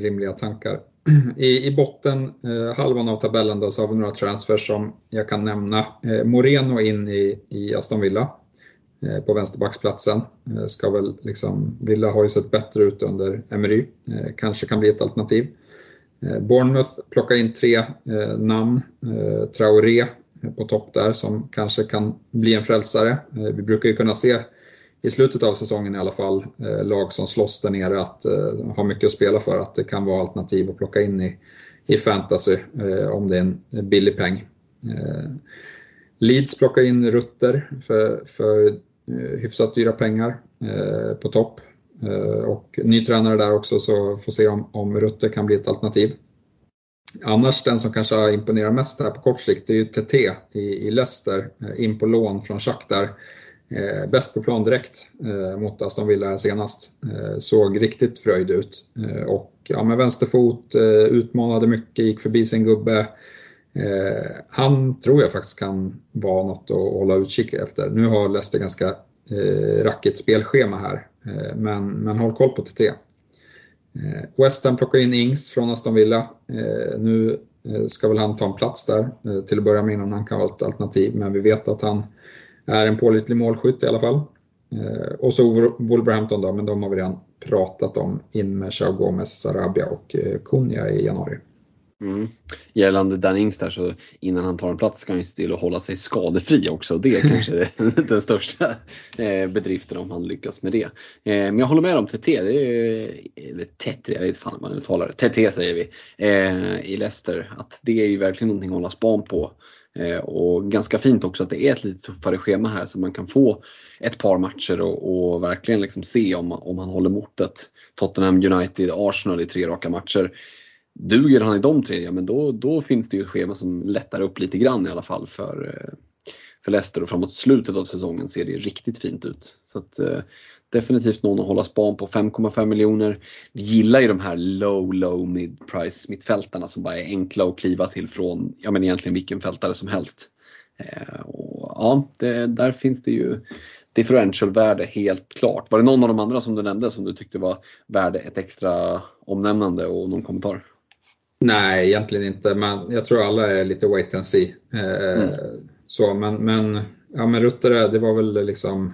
Rimliga tankar. I, i botten, eh, halvan av tabellen då, så har vi några transfers som jag kan nämna. Eh, Moreno in i, i Aston Villa eh, Eh, på vänsterbacksplatsen. Eh, ska väl liksom, Villa har ju sett bättre ut under Emery. Eh, kanske kan bli ett alternativ. Bournemouth plockar in tre namn. Traoré på topp där som kanske kan bli en frälsare. vi brukar ju kunna se i slutet av säsongen i alla fall, lag som slåss där nere att ha mycket att spela för, att det kan vara alternativ att plocka in i, i fantasy om det är en billig peng. Leeds plockar in Rutter för, för Eh, hyfsat dyra pengar eh, på topp. Eh, och ny tränare där också så får se om, om Rutter kan bli ett alternativ. Annars den som kanske har imponerat mest här på kort sikt det är ju TT i, i Leicester, in på lån från Shakhtar. Eh, bäst på plan direkt eh, mot Aston Villa senast. Eh, såg riktigt fröjd ut. Eh, och ja, med vänsterfot, eh, utmanade mycket, gick förbi sin gubbe. Eh, han tror jag faktiskt kan vara något att hålla utkik efter. Nu har Leicester ganska eh, rackigt spelschema här, eh, men, men håll koll på TT. Eh, West Ham plockar in Ings från Aston Villa. Eh, nu ska väl han ta en plats där till att börja med innan han kan vara ett alternativ, men vi vet att han är en pålitlig målskytt i alla fall. Eh, och så Wolverhampton då, men de har vi redan pratat om in med Chao Gomez, Sarabia och eh, Kunja i januari. Mm. Gällande Dan Ings där så innan han tar en plats ska han ju se till att hålla sig skadefri också. Det är kanske den största eh, bedriften om han lyckas med det. Eh, men jag håller med om TT, det är, eller Tetri, jag vet fan hur man uttalar det. TT säger vi eh, i Leicester. Att det är ju verkligen någonting att hålla span på. Och ganska fint också att det är ett lite tuffare schema här så man kan få ett par matcher och, och verkligen liksom se om, om han håller motet. Tottenham, United, Arsenal i tre raka matcher. Duger han i de tre, ja men då, då finns det ju ett schema som lättar upp lite grann i alla fall för, eh, för Leicester och framåt slutet av säsongen ser det riktigt fint ut. Så att, eh, definitivt någon att hålla span på. 5,5 miljoner. Vi gillar ju de här low, low mid price mittfältarna som bara är enkla att kliva till från, ja men egentligen vilken fältare som helst. Eh, och, ja, det, där finns det ju differential-värde helt klart. Var det någon av de andra som du nämnde som du tyckte var värde ett extra omnämnande och någon kommentar? Nej, egentligen inte. Men jag tror alla är lite wait and see. Eh, mm. så, men, men, ja, men Rutter, det var väl liksom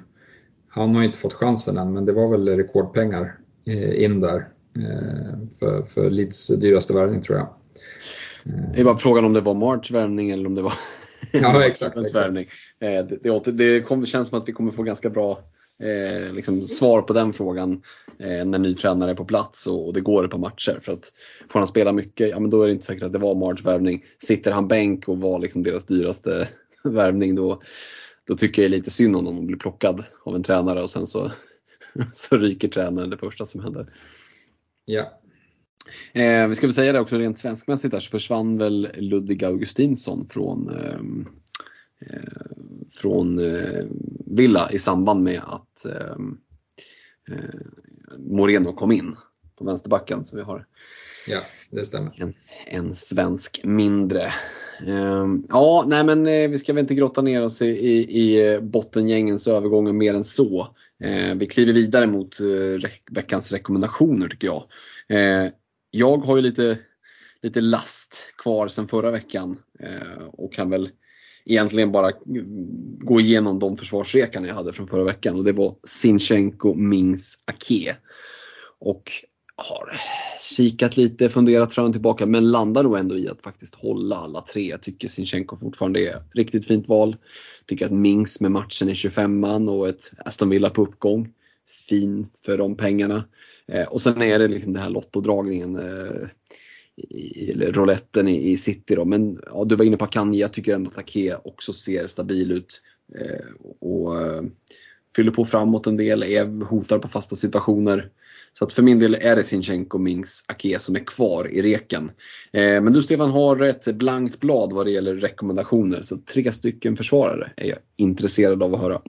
han har inte fått chansen än, men det var väl rekordpengar eh, in där eh, för, för Leeds dyraste värvning tror jag. Det är bara frågan om det var March värvning eller om det var ja, exakt, exakt. Eh, det, det, det känns som att vi kommer få ganska bra eh, liksom svar på den frågan eh, när ny tränare är på plats och, och det går ett par matcher. För att får han spela mycket, ja men då är det inte säkert att det var March värvning. Sitter han bänk och var liksom deras dyraste värvning då, då tycker jag lite synd om att bli plockad av en tränare och sen så, så ryker tränaren det första som händer. Ja. Eh, vi ska väl säga det också rent svenskmässigt där så försvann väl Ludvig Augustinsson från, ehm, eh, från eh, Villa i samband med att ehm, eh, Moreno kom in på vänsterbacken. Så vi har Ja, det stämmer. En, en svensk mindre. Um, ja, nej men eh, vi ska väl inte grotta ner oss i, i, i bottengängens övergångar mer än så. Vi kliver vidare mot veckans rekommendationer tycker jag. Jag har ju lite, lite last kvar sedan förra veckan och kan väl egentligen bara gå igenom de försvarsrekarna jag hade från förra veckan och det var Sinchenko, Mings, Ake. Och har kikat lite, funderat fram och tillbaka men landar nog ändå i att faktiskt hålla alla tre. Jag tycker Sinchenko fortfarande är ett riktigt fint val. Tycker att Mings med matchen i 25an och ett Aston Villa på uppgång. Fin för de pengarna. Eh, och sen är det liksom den här lottodragningen. Eh, i, rouletten i, i City då. Men ja, du var inne på Akanji, jag tycker ändå att Ake också ser stabil ut. Eh, och eh, fyller på framåt en del, är, hotar på fasta situationer. Så att för min del är det Sinchenko, Mings, Ake som är kvar i reken. Eh, men du Stefan har ett blankt blad vad det gäller rekommendationer. Så tre stycken försvarare är jag intresserad av att höra.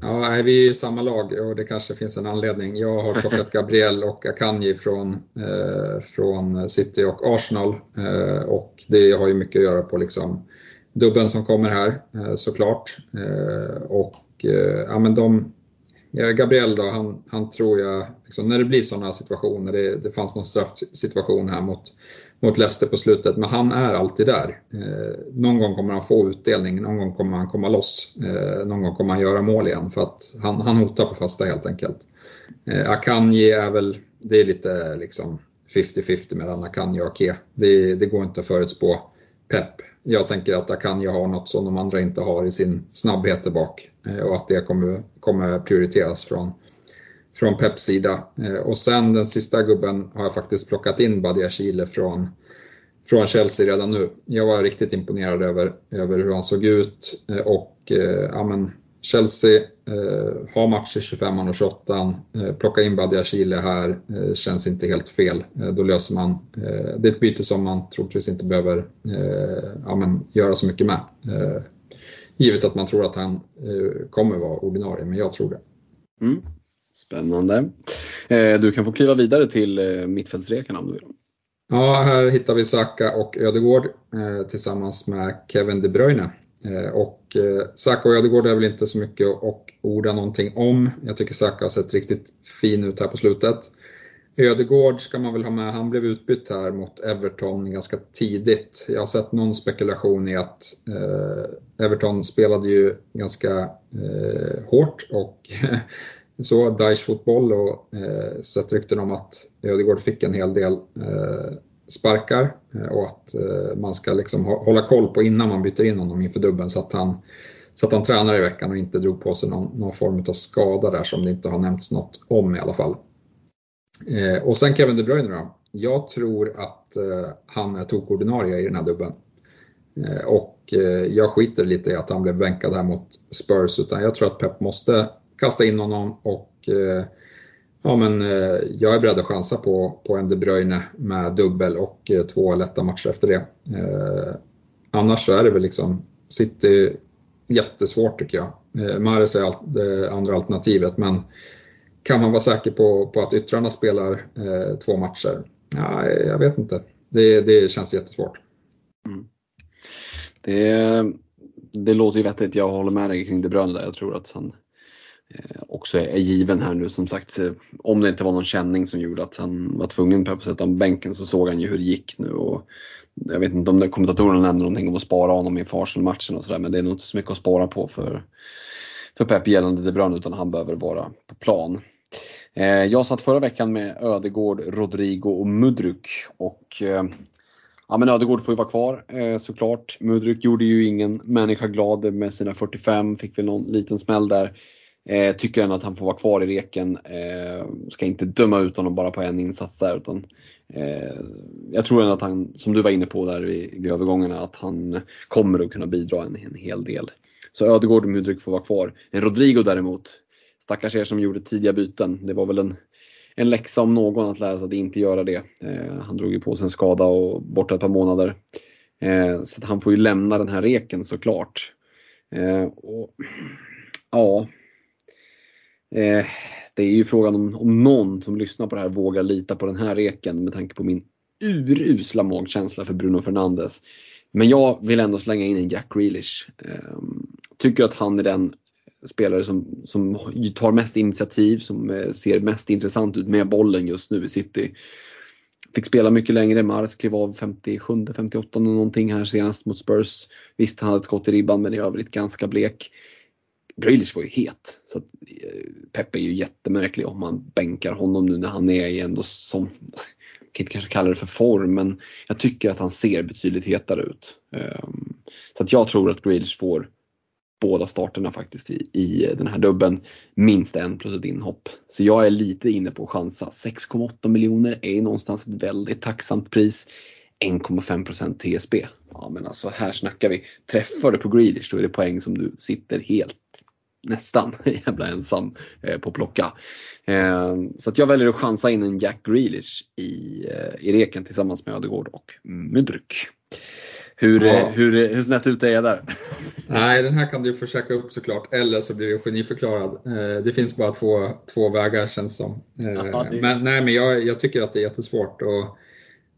Ja, vi är samma lag och det kanske finns en anledning. Jag har plockat Gabriel och Akanji från, eh, från City och Arsenal eh, och det har ju mycket att göra på liksom dubben som kommer här eh, såklart. Eh, och eh, ja, men de, Gabriel då, han, han tror jag, liksom, när det blir sådana situationer, det, det fanns någon straffsituation här mot, mot Leicester på slutet, men han är alltid där. Eh, någon gång kommer han få utdelning, någon gång kommer han komma loss, eh, någon gång kommer han göra mål igen för att han, han hotar på fasta helt enkelt. Eh, Akanji är väl, det är lite liksom 50-50 mellan Akanji och Ake. Det, det går inte att förutspå pepp. Jag tänker att Akanji har något som de andra inte har i sin snabbhet där bak eh, och att det kommer, kommer prioriteras från, från Peps sida. Eh, och sen den sista gubben har jag faktiskt plockat in Badia Chile från, från Chelsea redan nu. Jag var riktigt imponerad över, över hur han såg ut eh, och eh, ja, men Chelsea eh, har match i 25 och 28 eh, Plocka in Badia Chile här eh, känns inte helt fel. Eh, då löser man, eh, det är ett byte som man troligtvis inte behöver eh, ja, men, göra så mycket med. givet att man tror att han kommer vara ordinarie, men jag tror det. Mm. Spännande. Eh, du kan få kliva vidare till eh, mittfältsrekarna om du vill. Ja, här hittar vi Saka och Ödegård eh, tillsammans med Kevin De Bruyne. Eh, och eh, Saka och Ödegård är väl inte så mycket att orda någonting om. Jag tycker Saka har sett riktigt fin ut här på slutet. Ödegård ska man väl ha med, han blev utbytt här mot Everton ganska tidigt. Jag har sett någon spekulation i att eh, Everton spelade ju ganska eh, hårt och så Daesh-fotboll och eh, sett rykten om att Ödegård fick en hel del eh, sparkar eh, och att eh, man ska liksom hålla koll på innan man byter in honom inför dubben så att han, så att han tränar i veckan och inte drog på sig någon, någon form av skada där som det inte har nämnts något om i alla fall. Eh, och sen Kevin De Bruyne då. Jag tror att eh, han är tokordinarie i den här dubben. Eh, och eh, jag skiter lite i att han blev bänkad här mot Spurs utan jag tror att Pep måste kasta in honom och eh, Ja, men eh, jag är beredd att chansa på, på en De Bruyne med dubbel och eh, två lätta matcher efter det. Eh, annars så är det väl liksom City jättesvårt tycker jag. Eh, Mahrez är det eh, andra alternativet men kan man vara säker på, på att yttrarna spelar eh, två matcher? Ja, jag vet inte. Det, det känns jättesvårt. Mm. Det, det låter ju vettigt. Jag håller med dig kring De Bruyne där. Jag tror att han Eh, också är given här nu som sagt. Eh, om det inte var någon känning som gjorde att han var tvungen att sätta honom bänken så såg han ju hur det gick nu. Och jag vet inte om kommentatorerna nämnde någonting om att spara honom inför Arsenal-matchen och sådär men det är nog inte så mycket att spara på för, för Pep gällande De Bruyne utan han behöver vara på plan. Eh, jag satt förra veckan med Ödegård, Rodrigo och Mudryk och Ja men Ödegård får ju vara kvar såklart. Mudryk gjorde ju ingen människa glad med sina 45, fick väl någon liten smäll där. Eh, tycker ändå att han får vara kvar i reken. Eh, ska inte döma ut honom bara på en insats där. Utan, eh, jag tror ändå att han, som du var inne på där vid, vid övergångarna, att han kommer att kunna bidra en, en hel del. Så Ödegård och Mudryk får vara kvar. En Rodrigo däremot, stackars er som gjorde tidiga byten. Det var väl en, en läxa om någon att lära sig att inte göra det. Eh, han drog ju på sig en skada och borta ett par månader. Eh, så han får ju lämna den här reken såklart. Eh, och, ja, Eh, det är ju frågan om, om någon som lyssnar på det här vågar lita på den här reken med tanke på min urusla magkänsla för Bruno Fernandes. Men jag vill ändå slänga in en Jack Grealish. Eh, tycker att han är den spelare som, som tar mest initiativ, som eh, ser mest intressant ut med bollen just nu i City. Fick spela mycket längre, Mars klev av 57, 58 någonting här senast mot Spurs. Visst, han hade ett skott i ribban men i övrigt ganska blek. Grealish var ju het. Så att, eh, är ju jättemärklig om man bänkar honom nu när han är i ändå som, jag kan inte kanske kalla det för form, men jag tycker att han ser betydligt hetare ut. Ehm, så att jag tror att Grealish får båda starterna faktiskt i, i den här dubben. Minst en plus ett inhopp. Så jag är lite inne på att chansa. 6,8 miljoner är någonstans ett väldigt tacksamt pris. 1,5 TSB. Ja men alltså här snackar vi. Träffar du på Grealish då är det poäng som du sitter helt nästan jävla ensam eh, på att plocka. Eh, så att jag väljer att chansa in en Jack Grealish i, eh, i reken tillsammans med Ödegård och Mudryk. Hur, ja. hur, hur snett ute är jag där? Nej, den här kan du försöka upp såklart, eller så blir du geniförklarad. Det finns bara två, två vägar känns som. Ja, det... Men, nej, men jag, jag, tycker att det är jättesvårt. Och,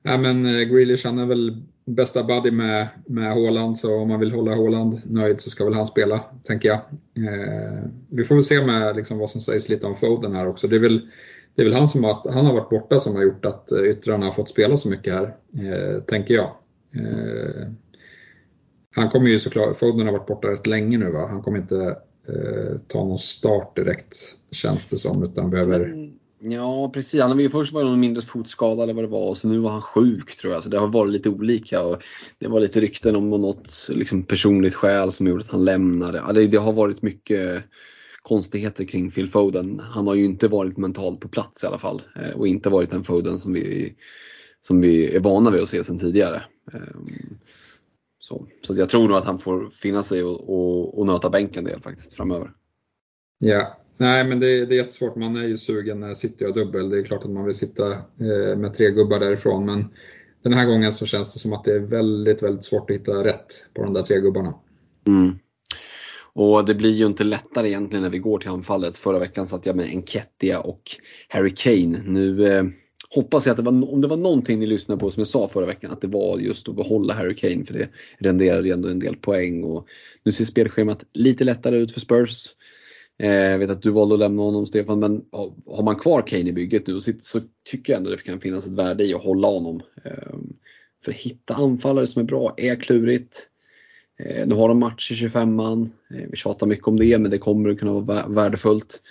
ja, men Grealish han är väl bästa buddy med, med Haaland, så om man vill hålla Haaland nöjd så ska väl han spela, tänker jag. Eh, vi får väl se med liksom, vad som sägs lite om Foden här också. Det är väl, det är väl han som har, han har varit borta som har gjort att eh, yttrarna har fått spela så mycket här, eh, tänker jag. Eh, han kommer ju såklart, Foden har varit borta rätt länge nu va? Han kommer inte eh, ta någon start direkt känns det som, utan behöver. Mm. Ja precis, han var ju först var någon mindre fotskada eller vad det var och så nu var han sjuk tror jag. Så det har varit lite olika och det var lite rykten om något liksom, personligt skäl som gjorde att han lämnade. Ja, det, det, har varit mycket konstigheter kring Phil Foden. Han har ju inte varit mentalt på plats i alla fall eh, och inte varit den Foden som vi, som vi är vana vid att se sedan tidigare. Ehm, så, så jag tror nog att han får finna sig och, och, och nöta bänken del faktiskt framöver. Ja, Nej, men det, det, är jättesvårt. Man är ju sugen när City har dubbel. Det är klart att man vill sitta eh, med tre gubbar därifrån. Men den här gången så känns det som att det är väldigt, väldigt svårt att hitta rätt på de där tre gubbarna. Mm. Och det blir ju inte lättare egentligen när vi går till anfallet. Förra veckan satt jag med Enketia och Harry Kane. Nu eh, hoppas jag att det var, om det var någonting ni lyssnade på som jag sa förra veckan, att det var just att behålla Harry Kane för det renderade ju ändå en del poäng. Och nu ser spelschemat lite lättare ut för Spurs. Jag vet att du valde att lämna honom Stefan, men har man kvar Kane i bygget nu så tycker jag ändå det kan finnas ett värde i att hålla honom. Ehm, för att hitta anfallare som är bra är klurigt. Eh, nu har de match i 25an. Eh, vi tjatar mycket om det, men det kommer att kunna vara värdefullt.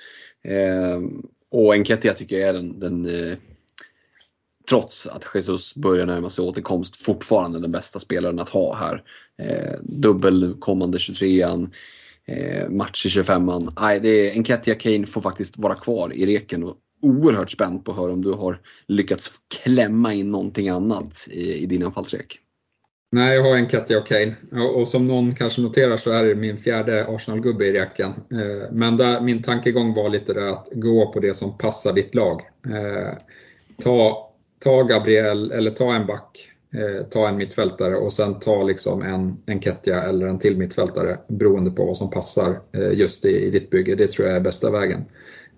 Ehm, och Enketia tycker jag är den, den trots att Jesus börjar närma sig återkomst, fortfarande den bästa spelaren att ha här. dubbel kommande 23an eh, match i 25an. Nej, det är, Enketia Kane får faktiskt vara kvar i reken och oerhört spänd på att höra om du har lyckats klämma in någonting annat i, i din anfallsrek. Nej, jag har en Katja och Kane. Och, och, som någon kanske noterar så är det min fjärde Arsenal-gubbe i räcken. Eh, men där, min tankegång var lite där att gå på det som passar ditt lag. Eh, ta, ta Gabriel, eller ta en back eh, ta en mittfältare och sen ta liksom en, en Ketja eller en till mittfältare beroende på vad som passar eh, just i, i, ditt bygge. Det tror jag är bästa vägen.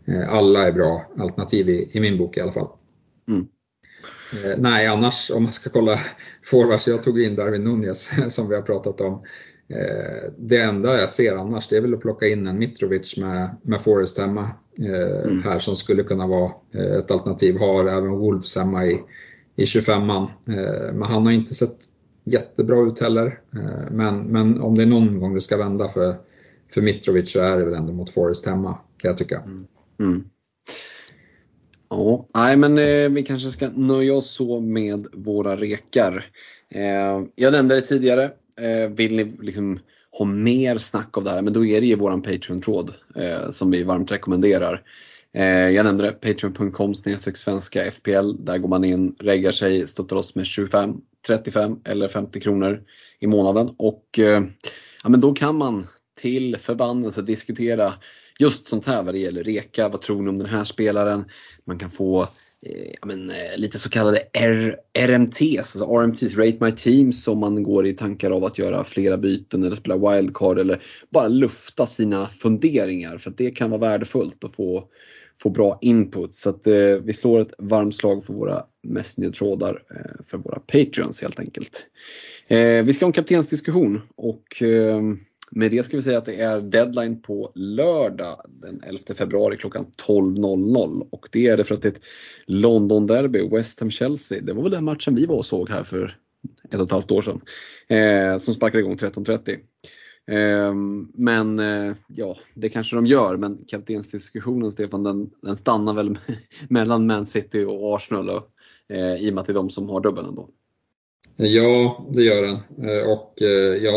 Eh, alla är bra alternativ i, i, min bok i alla fall. Mm. Nej, annars om man ska kolla forwards, jag tog in Darwin Nunez som vi har pratat om. Det enda jag ser annars det är väl att plocka in en Mitrovic med, med Forrest hemma eh, mm. här som skulle kunna vara ett alternativ. Har även Wolves hemma i, i 25an. Eh, men han har inte sett jättebra ut heller. Eh, men, men om det är någon gång det ska vända för, för Mitrovic så är det väl ändå mot Forest hemma kan jag tycka. Mm. Mm. Ja, nej men eh, vi kanske ska nöja oss så med våra rekar. Eh, jag nämnde det tidigare. Eh, vill ni liksom ha mer snack av det här, men då är det ju våran Patreon-tråd eh, som vi varmt rekommenderar. Eh, jag nämnde det, patreon.com svenska FPL. Där går man in, reggar sig, stöttar oss med 25, 35 eller 50 kronor i månaden. Och eh, ja, men då kan man till förbannelse diskutera just sånt här vad det gäller reka. Vad tror ni om den här spelaren? Man kan få eh, ja, men, lite så kallade R RMTs, alltså RMTs, Rate My Teams om man går i tankar av att göra flera byten eller spela wildcard eller bara lufta sina funderingar för att det kan vara värdefullt att få få bra input. Så att, eh, vi slår ett varmt slag för våra Messenger-trådar eh, för våra Patreons helt enkelt. Eh, vi ska ha en kaptensdiskussion och eh, med det ska vi säga att det är deadline på lördag den 11 februari klockan 12.00 och det är det för att det är ett London-derby, West Ham-Chelsea. Det var väl den matchen vi var och såg här för ett och ett halvt år sedan. Eh, som sparkade igång 13.30. Ehm, men eh, ja, det kanske de gör, men kaptensdiskussionen Stefan den, den stannar väl mellan Man City och Arsenal och, eh, i och med att det är de som har dubbeln ändå. Ja, det gör den. Eh, och jag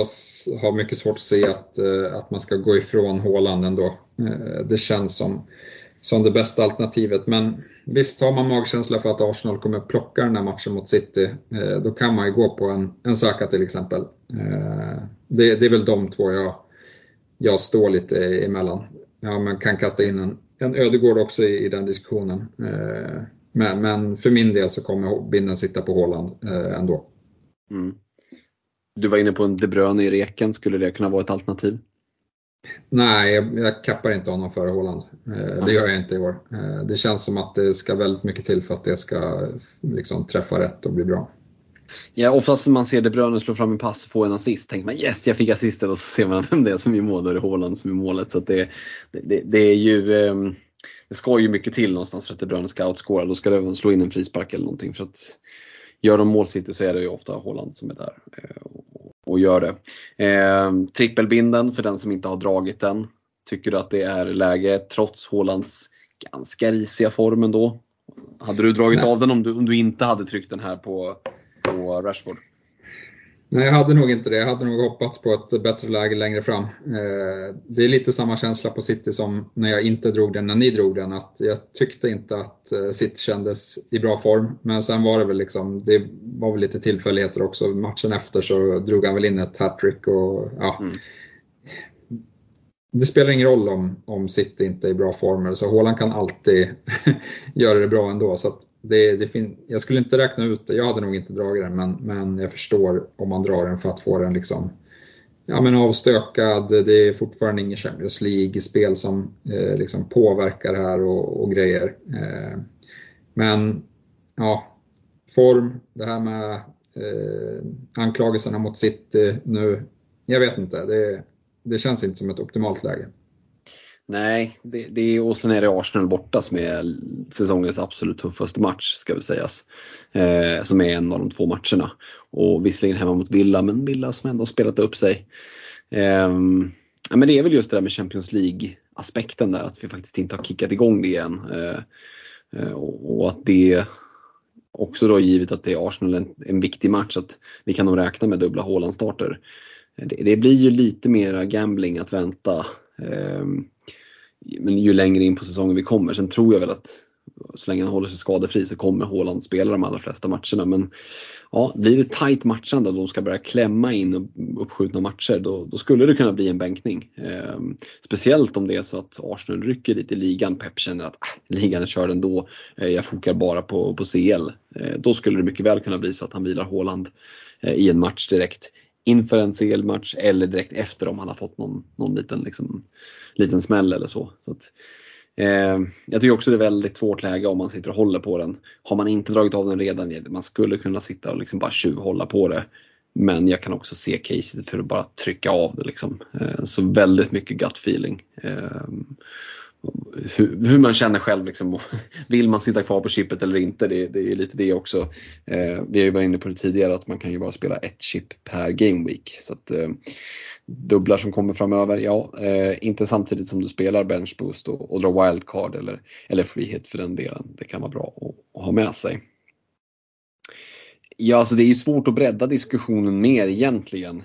har mycket svårt att se att, att man ska gå ifrån Håland ändå. Det känns som, som det bästa alternativet. Men visst, har man magkänsla för att Arsenal kommer plocka den här matchen mot City, eh, då kan man ju gå på en, en Saka till exempel. Eh, det, det är väl de två jag, jag står lite emellan. Ja, man kan kasta in en, en Ödegård också i, i den diskussionen. Eh, men, men, för min del så kommer binden sitta på Håland ändå. Mm. Du var inne på en De Bruyne i reken, skulle det kunna vara ett alternativ? Nej, jag, jag kappar inte honom före Håland. Eh, det gör jag inte i år. Eh, det känns som att det ska väldigt mycket till för att det ska liksom, träffa rätt och bli bra. Ja, oftast när man ser De Bruyne slå fram en pass och få en assist tänker man yes, jag fick assisten och så ser man vem det är som är mål, då är det Håland som är målet. Så det, det, det, är ju, ehm, det ska ju mycket till någonstans för att De Bruyne ska outscora. Då ska det slå in en frispark eller någonting. För att gör de mål City så är det ju ofta Håland som är där eh, och gör det. Eh, trippelbinden för den som inte har dragit den. Tycker du att det är läge trots Hålands ganska risiga form ändå? Hade du dragit Nej. av den om du, om du inte hade tryckt den här på, på Rashford? Nej, jag hade nog inte det. Jag hade nog hoppats på ett bättre läge längre fram. Eh, det är lite samma känsla på City som när jag inte drog den, när ni drog den. Att jag tyckte inte att eh, City kändes i bra form. Men sen var det väl liksom, det var väl lite tillfälligheter också. Matchen efter så drog han väl in ett hattrick och ja. Mm. Det spelar ingen roll om, om City inte är i bra form. Så Haaland kan alltid göra det bra ändå. Så det, det fin- jag skulle inte räkna ut det, jag hade nog inte dragit den, men, men jag förstår om man drar den för att få den liksom ja, men avstökad. Det är fortfarande ingen Champions League-spel som eh, liksom påverkar det här och, och grejer. Eh, men ja, form, det här med eh, anklagelserna mot City nu, jag vet inte. Det, det känns inte som ett optimalt läge. Nej, det, det är, och sen är det Arsenal borta som är säsongens absolut tuffaste match ska vi sägas. Eh, som är en av de två matcherna. Och visserligen hemma mot Villa, men Villa som ändå spelat upp sig. Eh, men det är väl just det där med Champions League-aspekten där, att vi faktiskt inte har kickat igång det igen. Eh, eh och, och, att det också då givet att det är Arsenal en, en viktig match, att vi kan nog räkna med dubbla Haaland-starter. Eh, det, det, blir ju lite mera gambling att vänta. Ehm, men ju längre in på säsongen vi kommer. Sen tror jag väl att så länge han håller sig skadefri så kommer Haaland spela de allra flesta matcherna. Men ja, blir det tight matchande och de ska börja klämma in uppskjutna matcher då, då skulle det kunna bli en bänkning. Eh, speciellt om det är så att Arsenal rycker lite i ligan. Pep känner att äh, ligan är körd ändå. Eh, jag fokar bara på, på CL. Eh, då skulle det mycket väl kunna bli så att han vilar Haaland eh, i en match direkt inför en CL-match eller direkt efter om han har fått någon, någon liten, liksom, liten smäll eller så. så att, eh, jag tycker också det är väldigt svårt läge om man sitter och håller på den. Har man inte dragit av den redan, man skulle kunna sitta och liksom bara tjuvhålla på det. Men jag kan också se caset för att bara trycka av det. Liksom. Eh, så väldigt mycket gut feeling. Eh, hur, hur, man känner själv. Liksom, vill man sitta kvar på chippet eller inte? Det, det är lite det också. Eh, vi har ju varit inne på det tidigare att man kan ju bara spela ett chip per game week. Så att, eh, dubblar som kommer framöver, ja, eh, inte samtidigt som du spelar bench boost och, och drar wildcard eller, eller frihet för den delen. Det kan vara bra att, att ha med sig. Ja, alltså det är ju svårt att bredda diskussionen mer egentligen.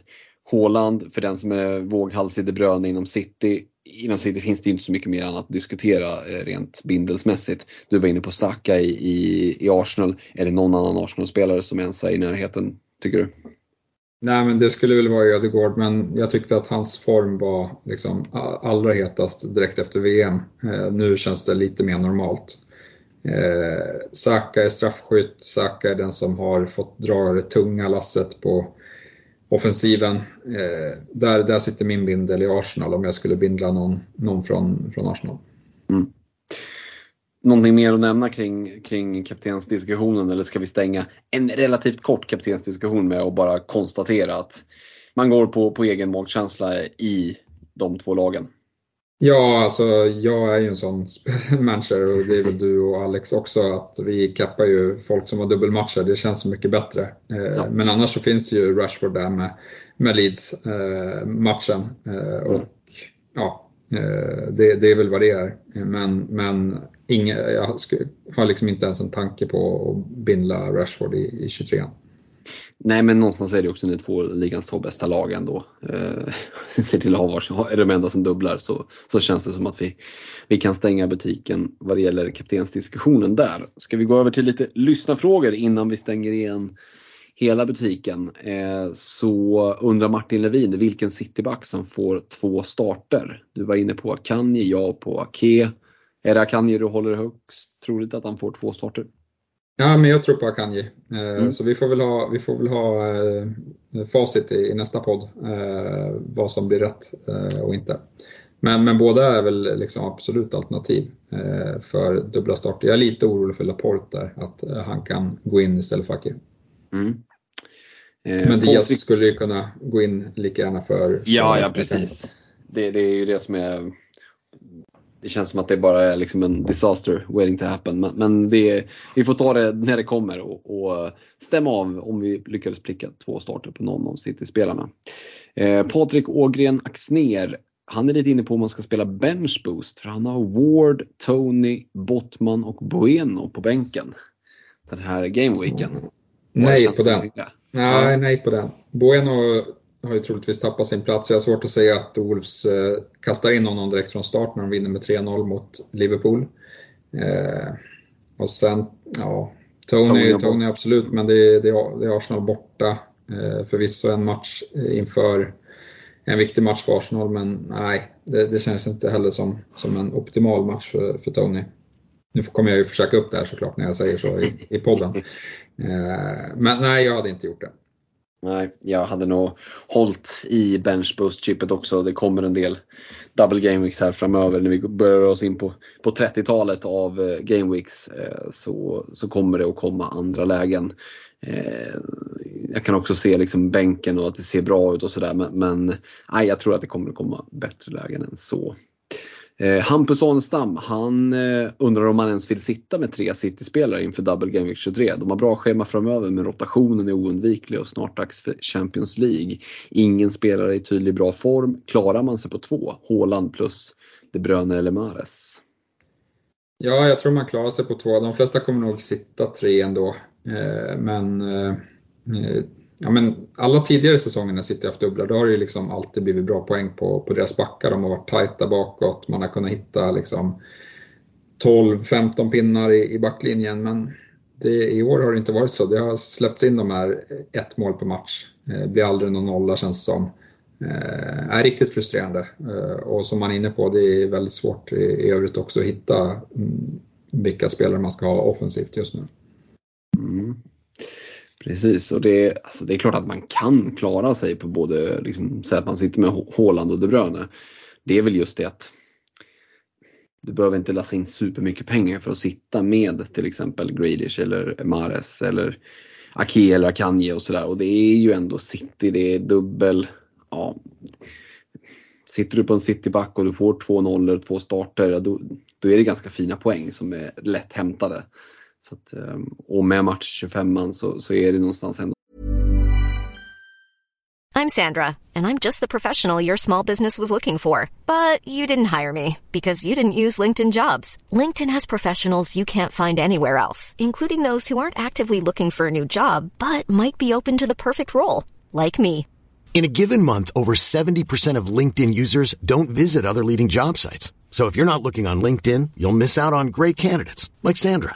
Håland, för den som är våghalsig De Bruyne inom City. Inom City finns det inte så mycket mer annat att diskutera eh, rent bindelsmässigt. Du var inne på Saka i, i, i Arsenal. Är det någon annan Arsenal-spelare som ens är i närheten, tycker du? Nej, men det skulle väl vara Ödegård, men jag tyckte att hans form var liksom allra hetast direkt efter VM. Eh, nu känns det lite mer normalt. Eh, Saka är straffskytt, Saka är den som har fått dra det tunga lasset på offensiven. Eh, där, där sitter min bindel i Arsenal om jag skulle bindla någon, någon från, från Arsenal. Mm. någonting mer att nämna kring, kring kaptensdiskussionen eller ska vi stänga en relativt kort kaptensdiskussion med att bara konstatera att man går på, på egen magkänsla i de två lagen? Ja, alltså jag är ju en sån manager och det är väl du och Alex också att vi kappar ju folk som har dubbelmatcher. Det känns så mycket bättre. Eh, ja. Men annars så finns det ju Rashford där med, med Leeds-matchen. Eh, och mm. ja, eh, det, det, är väl vad det är. Men, men inga, jag har liksom inte ens en tanke på att bindla Rashford i, i 23 Nej men någonstans är det också ni två ligans två bästa lag ändå. Eh, ser till att ha varsin, är de enda som dubblar så, så känns det som att vi, vi kan stänga butiken vad det gäller kaptensdiskussionen där. Ska vi gå över till lite lyssnarfrågor innan vi stänger igen hela butiken. Eh, så undrar Martin Levin vilken cityback som får två starter. Du var inne på Akanji, jag på Ake. Är det Akanji du håller högst troligt att han får två starter? Ja, men jag tror på Akanji. Eh, mm. Så vi får väl ha, vi får väl ha eh, facit i, nästa podd, eh, vad som blir rätt och inte. Men, men båda är väl liksom absolut alternativ för dubbla starter. Jag är lite orolig för Laporte där, att han kan gå in istället för Aki. Mm. Men Diaz skulle ju kunna gå in lika gärna för... Ja, för ja precis. Det, det, är ju det som är det känns som att det bara är liksom en disaster waiting to happen. Men, men det, vi får ta det när det kommer och, och stämma av om vi lyckades pricka två starter på någon av City-spelarna. Eh, Patrik Ågren Axner, han är lite inne på om man ska spela bench boost för han har Ward, Tony, Bottman och Bueno på bänken den här gameweeken. Nej på den. Nej, nej på den. Bueno har ju troligtvis tappat sin plats. Jag har svårt att säga att Wolves eh, kastar in honom direkt från start när de vinner med 3-0 mot Liverpool. Eh, och sen, ja, Tony, Tony absolut, men det är, det är Arsenal borta. Eh, förvisso en match inför en viktig match för Arsenal, men nej, det, det känns inte heller som, som en optimal match för, för Tony. Nu kommer jag ju försöka upp det här såklart när jag säger så i, i podden. Eh, men nej, jag hade inte gjort det. Nej, jag hade nog hållit i bench boost chippet också. Det kommer en del double game weeks här framöver när vi börjar oss in på, på 30-talet av eh, game weeks eh, så, så kommer det att komma andra lägen. Eh, jag kan också se liksom bänken och att det ser bra ut och sådär men, men nej, jag tror att det kommer att komma bättre lägen än så. Eh, Hampus Arnestam, han eh, undrar om man ens vill sitta med tre City-spelare inför Double Game Week 23. De har bra schema framöver men rotationen är oundviklig och snart dags för Champions League. Ingen spelare i tydlig bra form. Klarar man sig på två, Haaland plus De Bruyne eller Mares? Ja, jag tror man klarar sig på två. De flesta kommer nog sitta tre ändå. Eh, men eh, eh, ja, men alla tidigare säsonger när City haft dubblar, då har det ju liksom alltid blivit bra poäng på, på deras backar. De har varit tajta bakåt, man har kunnat hitta liksom 12-15 pinnar i, i backlinjen. Men det, i år har det inte varit så. Det har släppts in de här ett mål per match. Det blir aldrig någon nolla känns det som. Eh, är riktigt frustrerande. Eh, och som man är inne på, det är väldigt svårt i, i övrigt också att hitta mm, vilka spelare man ska ha offensivt just nu. Precis, och det, alltså det är klart att man kan klara sig på både, liksom, säg att man sitter med Håland och De Bruyne. Det är väl just det att du behöver inte lassa in supermycket pengar för att sitta med till exempel Grealish eller Mares eller Ake eller Akanje och sådär. Och det är ju ändå City, det är dubbel. Ja. Sitter du på en Cityback och du får två nollor, två starter, då, då är det ganska fina poäng som är lätt hämtade. Så att, ehm, och med match 25 man så, så är det någonstans ändå. I'm Sandra and I'm just the professional your small business was looking for. But you didn't hire me because you didn't use LinkedIn jobs. LinkedIn has professionals you can't find anywhere else, including those who aren't actively looking for a new job but might be open to the perfect role, like me. In a given month, over 70% of LinkedIn users don't visit other leading job sites. So if you're not looking on LinkedIn, you'll miss out on great candidates like Sandra.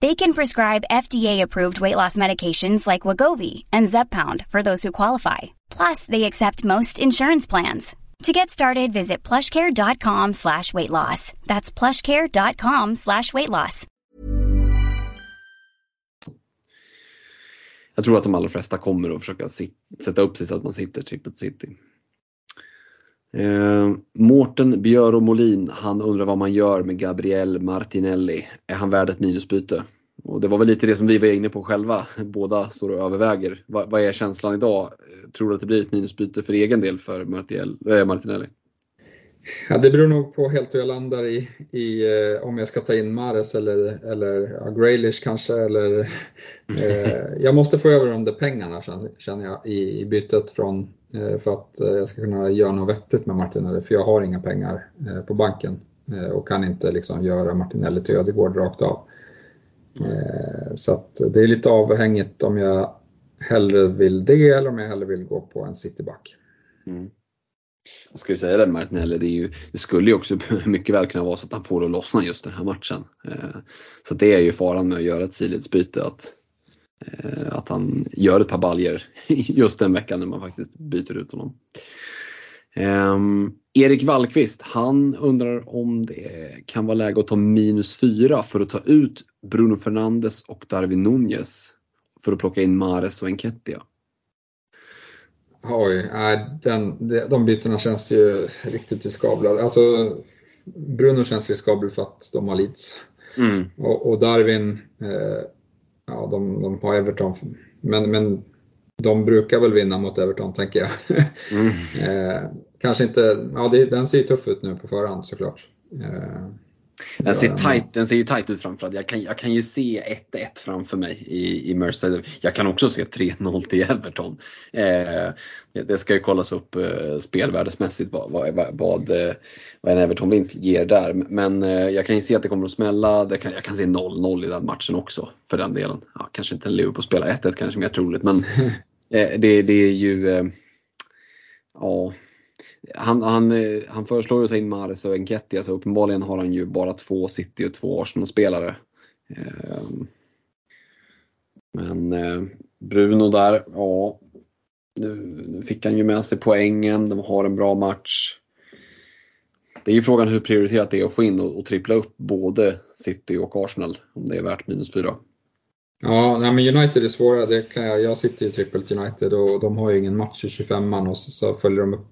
They can prescribe FDA-approved weight loss medications like Wagovi and Zepbound for those who qualify. Plus, they accept most insurance plans. To get started, visit plushcare.com slash weight loss. That's plushcare.com slash weight loss. Jag tror att de allra flesta kommer att försöka sätta upp sig så att man sitter trippet city. Eh, Mårten Björn Molin, han undrar vad man gör med Gabriel Martinelli. Är han värd ett minusbyte? Och det var väl lite det som vi var inne på själva. Båda står och överväger. Vad, vad är känslan idag? Eh, tror du att det blir ett minusbyte för egen del för äh, Martinelli? Ja, det beror nog på helt hur jag landar i, i eh, om jag ska ta in Mares eller, eller ja, Graylish kanske. Eller, eh, jag måste få över de där pengarna känner jag i, i bytet från, eh, för att eh, jag ska kunna göra något vettigt med Martinelli. För jag har inga pengar eh, på banken eh, och kan inte liksom göra Martinelli till Ödegård rakt av. Mm. Så att det är lite avhängigt om jag hellre vill det eller om jag hellre vill gå på en cityback. Mm. Jag ska ju säga det Martinelli, det, är ju, det skulle ju också mycket väl kunna vara så att han får det att lossna just den här matchen. Eh, så det är ju faran med att göra ett sidledsbyte att, eh, att han gör ett par baljer just den veckan när man faktiskt byter ut honom. Ehm, Erik Wallqvist, han undrar om det kan vara läge att ta minus 4 för att ta ut Bruno Fernandes och Darwin Nunez för att plocka in Mares och Enketia. Oj, den, de bytena känns ju riktigt riskabla. Alltså, Bruno känns riskabel för att de har Leeds. Mm. Och, och, Darwin, eh, ja de, de, har Everton. Men, men de brukar väl vinna mot Everton tänker jag. Mm. eh, kanske inte, ja det, den ser ju tuff ut nu på förhand såklart. Eh, den ser, tight, den ser ju tight ut framför jag kan, jag kan ju se 1-1 framför mig i, i Mercedes. Jag kan också se 3-0 till Everton. Eh, det ska ju kollas upp eh, spelvärdesmässigt vad, vad, vad, eh, vad en Everton-vinst ger där. Men eh, jag kan ju se att det kommer att smälla. Det kan, jag kan se 0-0 i den matchen också för den delen. Ja, kanske inte Liverpool spelar 1-1 kanske mer troligt men eh, det, det är ju eh, Ja, han, han, eh, han föreslår att ta in Mares och Enketti, så alltså uppenbarligen har han ju bara två City och två Arsenal-spelare. Ehm, men eh, Bruno där, ja. Nu, nu fick han ju med sig poängen, de har en bra match. Det är ju frågan hur prioriterat det är att få in och, och trippla upp både City och Arsenal, om det är värt minus fyra. Ja, nej, men United är svåra. Det kan jag, jag sitter ju trippelt United och de har ju ingen match i 25 man och så, så följer de upp.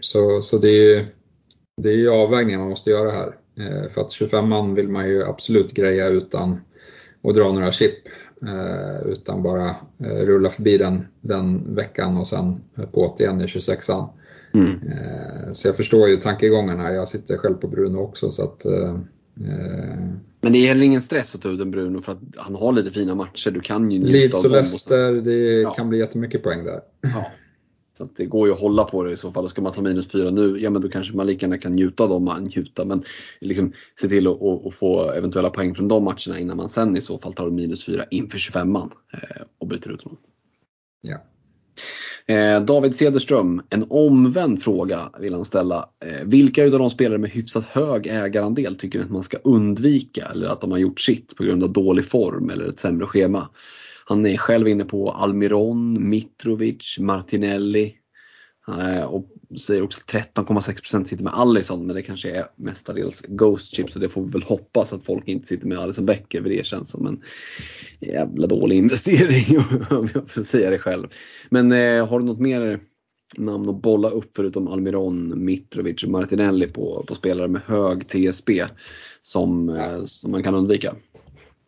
Så, så det är ju det är avvägningar man måste göra här. Eh, för att 25 man vill man ju absolut greja utan att dra några chip. Eh, utan bara eh, rulla förbi den, den veckan och sen på igen i 26an. Mm. Så jag förstår ju tankegångarna. Jag sitter själv på Bruno också så att Eh, men det är heller ingen stress att ta ut en Bruno för att han har lite fina matcher. Du kan ju Leeds och Leicester, det ja. kan bli jättemycket poäng där. Ja. Så det går ju att hålla på det i så fall. Ska man ta minus fyra nu, ja men då kanske man lika gärna kan njuta av dem man njuta. Men liksom se till att, att, få eventuella poäng från de matcherna innan man sen i så fall tar minus fyra inför 25an eh, och byter ut honom. Ja. Eh, David Cederström, en omvänd fråga vill han ställa. Eh, vilka av de spelare med hyfsat hög ägarandel tycker ni att man ska undvika eller att de har gjort sitt på grund av dålig form eller ett sämre schema? Han är själv inne på Almiron, Mitrovic, Martinelli eh, och säger också 13,6% sitter med Allison men det kanske är mestadels Ghost Chip så det får vi väl hoppas att folk inte sitter med Allison Becker för det känns som en jävla dålig investering om jag får säga det själv. Men eh, har du något mer namn att bolla upp förutom Almiron, Mitrovic och Martinelli på, på spelare med hög TSB som, eh, som man kan undvika?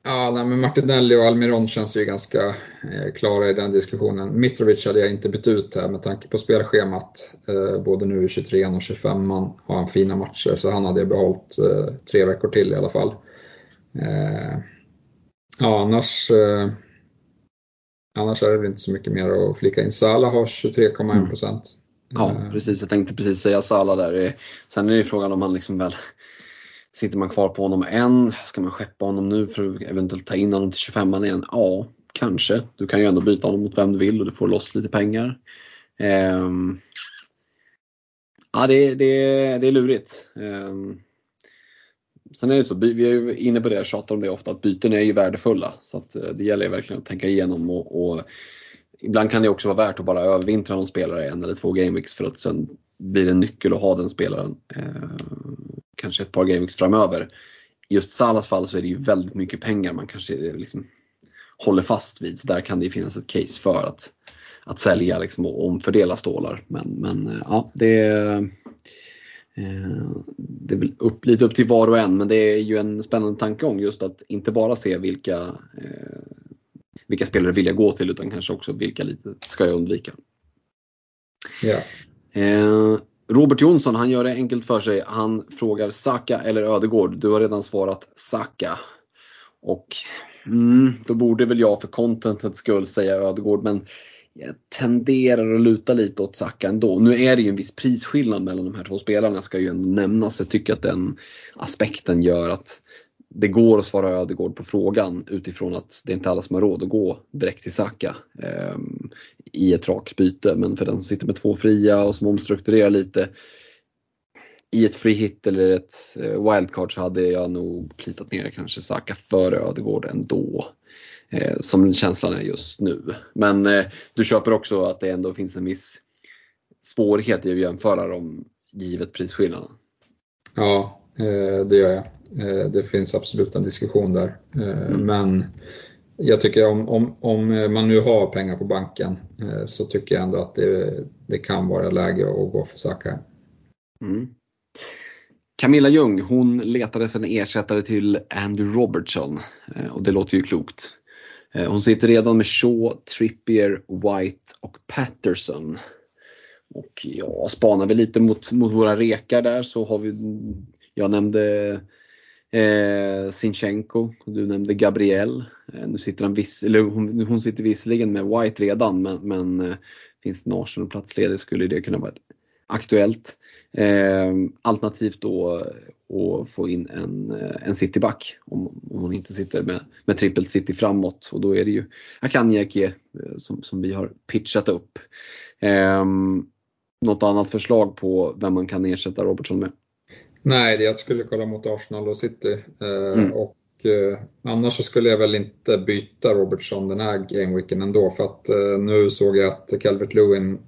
Ja, nej, men Martinelli och Almiron känns ju ganska eh, klara i den diskussionen. Mitrovic hade jag inte bytt ut här med tanke på spelschemat. Eh, både nu i 23 och 25 man har han fina matcher så han hade jag behållit eh, tre veckor till i alla fall. Eh, ja, annars, eh, annars är det väl inte så mycket mer att flika in. Salah har 23,1 procent. Mm. Ja, eh. precis. Jag tänkte precis säga Salah där. Sen är det frågan om han liksom väl Sitter man kvar på honom än? Ska man skeppa honom nu för att eventuellt ta in honom till 25 igen? Ja, kanske. Du kan ju ändå byta honom mot vem du vill och du får loss lite pengar. Eh, ja, det, det, det är lurigt. Eh, sen är det så, vi är ju inne på det, jag tjatar om det ofta, att byten är ju värdefulla. Så att eh, det gäller verkligen att tänka igenom och, och ibland kan det också vara värt att bara övervintra någon spelare en eller två gameweeks för att sen blir det en nyckel att ha den spelaren. Ehm, Eh, kanske ett par gameweeks framöver. I just Salas fall så är det ju väldigt mycket pengar man kanske liksom håller fast vid. Så där kan det finnas ett case för att, att sälja liksom och omfördela stålar. Men, men eh, ja, det är, eh, det är väl upp, lite upp till var och en men det är ju en spännande tankegång just att inte bara se vilka, eh, vilka spelare vill jag gå till utan kanske också vilka lite ska jag undvika. Ja. Robert Jonsson, han gör det enkelt för sig. Han frågar Saka eller Ödegård. Du har redan svarat Saka. Och mm, då borde väl jag för contentets skull säga Ödegård men jag tenderar att luta lite åt Saka ändå. Nu är det ju en viss prisskillnad mellan de här två spelarna ska ju ändå nämnas. Jag tycker att den aspekten gör att det går att svara Ödegård på frågan utifrån att det är inte alla som har råd att gå direkt till Saka eh, i ett rakt byte. Men för den som sitter med två fria och som omstrukturerar lite i ett free hit eller ett eh, wildcard så hade jag nog plitat ner kanske Saka före Ödegård ändå. Eh, som känslan är just nu. Men eh, du köper också att det ändå finns en viss svårighet i att jämföra dem givet prisskillnaden. Ja, eh, det gör jag. Eh, det finns absolut en diskussion där. Eh, mm. Men jag tycker om, om, om man nu har pengar på banken så tycker jag ändå att det, det kan vara läge att gå för Saka. Mm. Camilla Ljung, hon letade efter en ersättare till Andrew Robertson och det låter ju klokt. Hon sitter redan med Shaw, Trippier, White och Patterson. Och ja, spanar vi lite mot, mot våra rekar där så har vi, jag nämnde Eh, Sinchenko, du nämnde Gabriel. Eh, nu sitter han viss, eller hon, hon, sitter visserligen med White redan men, men eh, finns det en Arsenal-plats ledig skulle det kunna vara aktuellt. Eh, alternativt då att få in en, eh, en cityback om, om hon inte sitter med, med trippelt city framåt och då är det ju Akanyeke eh, som, som vi har pitchat upp. Eh, något annat förslag på vem man kan ersätta Robertson med? Nej, jag skulle kolla mot Arsenal och City. Eh, mm. Och eh, annars så skulle jag väl inte byta Robertson den här gameweeken ändå för att eh, nu såg jag att Calvert Lewin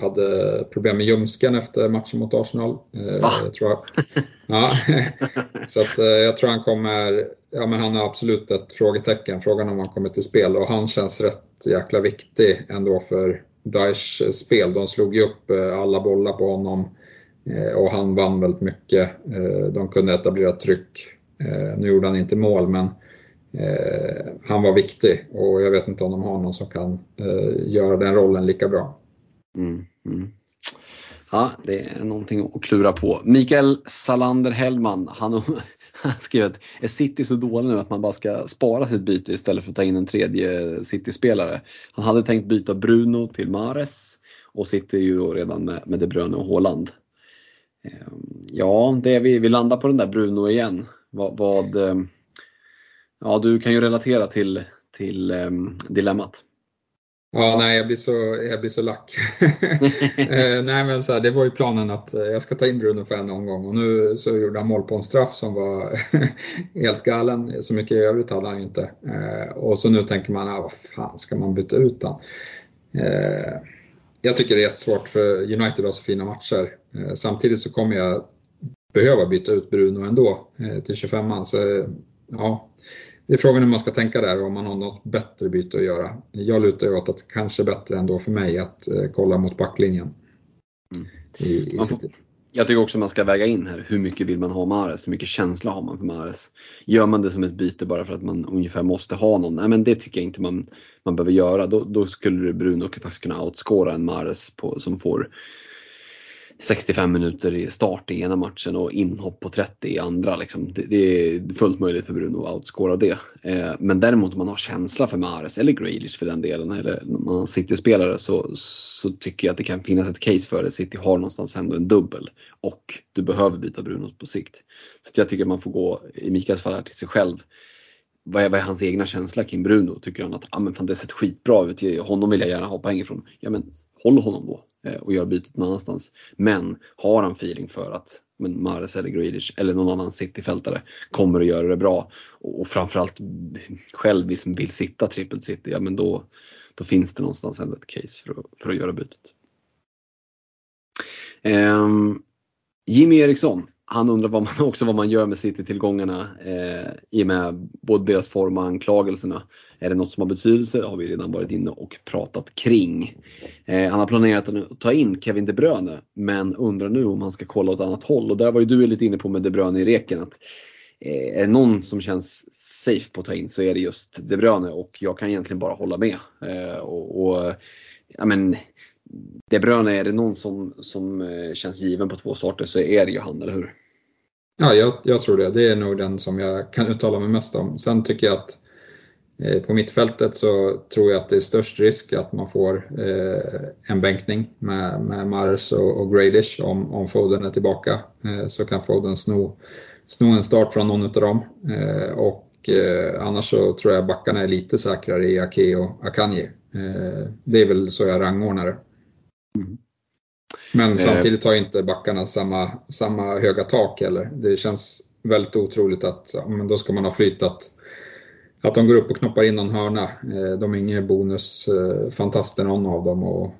hade problem med ljumsken efter matchen mot Arsenal. Va? Jag tror jag. Ja, så att jag tror han kommer, ja men han har absolut ett frågetecken, frågan om han kommer till spel och han känns rätt jäkla viktig ändå för Daesh spel. De slog ju upp alla bollar på honom Eh, och han vann väldigt mycket. Eh, de kunde etablera tryck. Eh, nu gjorde han inte mål men han var viktig och jag vet inte om de har någon som kan göra den rollen lika bra. Mm, mm. Ja, det är någonting att klura på. Mikael Salander Hellman, han har att är City så dålig nu att man bara ska spara sitt byte istället för att ta in en tredje City-spelare? Han hade tänkt byta Bruno till Mares och sitter ju redan med, med De Bruyne och Haaland. Ehm, ja, det vi, vi landar på den där Bruno igen. Vad, vad ehm, ja, du kan ju relatera till, till um, dilemmat. Ja, nej jag blir så, jag blir så lack. eh, nej men så här, det var ju planen att eh, jag ska ta in Bruno för en omgång och nu så gjorde han mål på en straff som var helt galen. Så mycket i övrigt hade han ju inte. Eh, och så nu tänker man, ah, vad fan ska man byta ut han? Eh, jag tycker det är jättesvårt för United har så fina matcher. Eh, samtidigt så kommer jag behöva byta ut Bruno ändå eh, till 25an. Så ja, det är frågan hur man ska tänka där och om man har något bättre byte att göra. Jag lutar ju åt att kanske bättre ändå för mig att eh, kolla mot backlinjen. Mm. I, i City jag tycker också man ska väga in här, hur mycket vill man ha Mares? Hur mycket känsla har man för Mares? Gör man det som ett byte bara för att man ungefär måste ha någon? Nej men det tycker jag inte man, man behöver göra. Då, då skulle Bruno faktiskt kunna outscora en Mares på, som får 65 minuter i start i ena matchen och inhopp på 30 i andra. Liksom. Det, det, är fullt möjligt för Bruno att outscora det. Eh, men däremot om man har känsla för Mares eller Grealish för den delen, eller om man har City-spelare så, så tycker jag att det kan finnas ett case för det. City har någonstans ändå en dubbel och du behöver byta Bruno på sikt. Så jag tycker man får gå, i Mikaels fall, här till sig själv. vad är, vad är hans egna känsla kring Bruno? Tycker han att ah, men fan, det ser skitbra ut, honom vill jag gärna ha poäng ifrån. Ja men håll honom då Eh, och gör bytet någon annanstans. Men har han feeling för att men Mares eller Grealish eller någon annan City-fältare kommer att göra det bra och, och framförallt själv liksom vill sitta trippelt city, ja men då, då finns det någonstans ändå ett case för att, för att göra bytet. Um, Jimmy Eriksson, han undrar vad man, också vad man gör med City-tillgångarna eh, i och med både deras form och anklagelserna. Är det något som har betydelse? Det har vi redan varit inne och pratat kring. Eh, han har planerat att ta in Kevin De Bruyne men undrar nu om han ska kolla åt annat håll. Och där var ju du lite inne på med De Bruyne i reken. Att, eh, är det någon som känns safe på att ta in så är det just De Bruyne och jag kan egentligen bara hålla med. Eh, och, och ja, men, de Bruyne, är det någon som, som eh, känns given på två starter så är det ju han, eller hur? Ja, jag, jag, tror det. Det är nog den som jag kan uttala mig mest om. Sen tycker jag att eh, på mittfältet så tror jag att det är störst risk att man får eh, en bänkning med, med Mars och, och Graylish om, om Foden är tillbaka. Eh, så kan Foden sno, sno en start från någon av dem. Eh, och eh, annars så tror jag backarna är lite säkrare i Ake och Akanji. Eh, det är väl så jag rangordnar det. Mm. Men eh. samtidigt har inte backarna samma, samma höga tak heller. Det känns väldigt otroligt att men då ska man ha flyt att, att de går upp och knoppar in någon hörna. Eh, de är inga bonusfantaster någon av dem och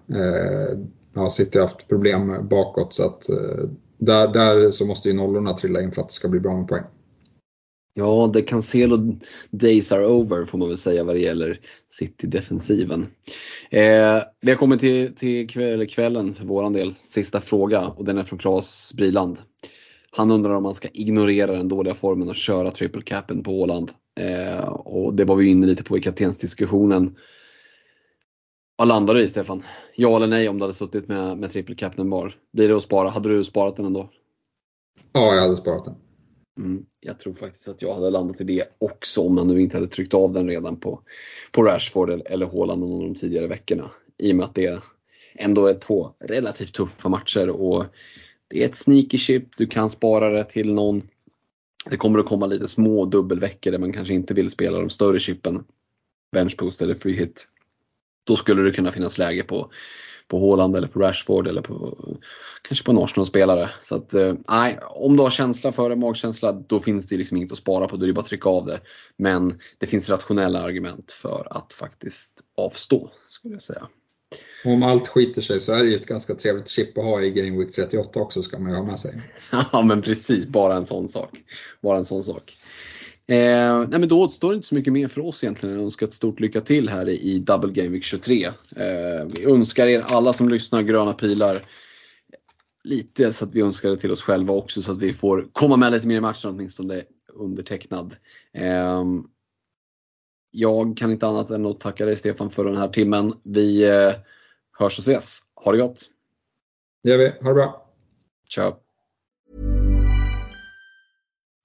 ja, City har haft problem bakåt så att där, där så måste ju nollorna trilla in för att det ska bli bra med poäng. Ja, det Cancelo days are over får man väl säga vad det gäller City-defensiven. Eh, vi har kommit till, till kväll, kvällen för våran del, sista fråga och den är från Claes Briland. Han undrar om man ska ignorera den dåliga formen och köra triple capen på Åland. Eh, och det var vi inne lite på i kaptensdiskussionen. Vad landar du i Stefan? Ja eller nej om du hade suttit med, med triple capen bar? Blir det att spara? Hade du sparat den ändå? Ja, jag hade sparat den. Mm, jag tror faktiskt att jag hade landat i det också om man nu inte hade tryckt av den redan på, på Rashford eller Haaland under de tidigare veckorna. I och med att det ändå är två relativt tuffa matcher och det är ett sneaky chip, du kan spara det till någon. Det kommer att komma lite små dubbelveckor där man kanske inte vill spela de större chippen. Benchboost eller free hit. Då skulle det kunna finnas läge på på Haaland eller på Rashford eller på kanske på en Arsenal-spelare. Så att eh, nej, om du har känsla för det, magkänsla, då finns det liksom inget att spara på. Då är det bara att trycka av det. Men det finns rationella argument för att faktiskt avstå, skulle jag säga. Om allt skiter sig så är det ju ett ganska trevligt chip att ha i Game Week 38 också ska man ju ha med sig. Ja men precis, bara en sån sak. Bara en sån sak. Eh, nej men då återstår inte så mycket mer för oss egentligen än att önska ett stort lycka till här i Double Game Week 23. Eh, vi önskar er alla som lyssnar gröna pilar lite så att vi önskar det till oss själva också så att vi får komma med lite mer i matchen åtminstone undertecknad. Eh, jag kan inte annat än att tacka dig Stefan för den här timmen. Vi eh, hörs och ses. Ha det gott! Det gör vi. Ha det bra! Ciao!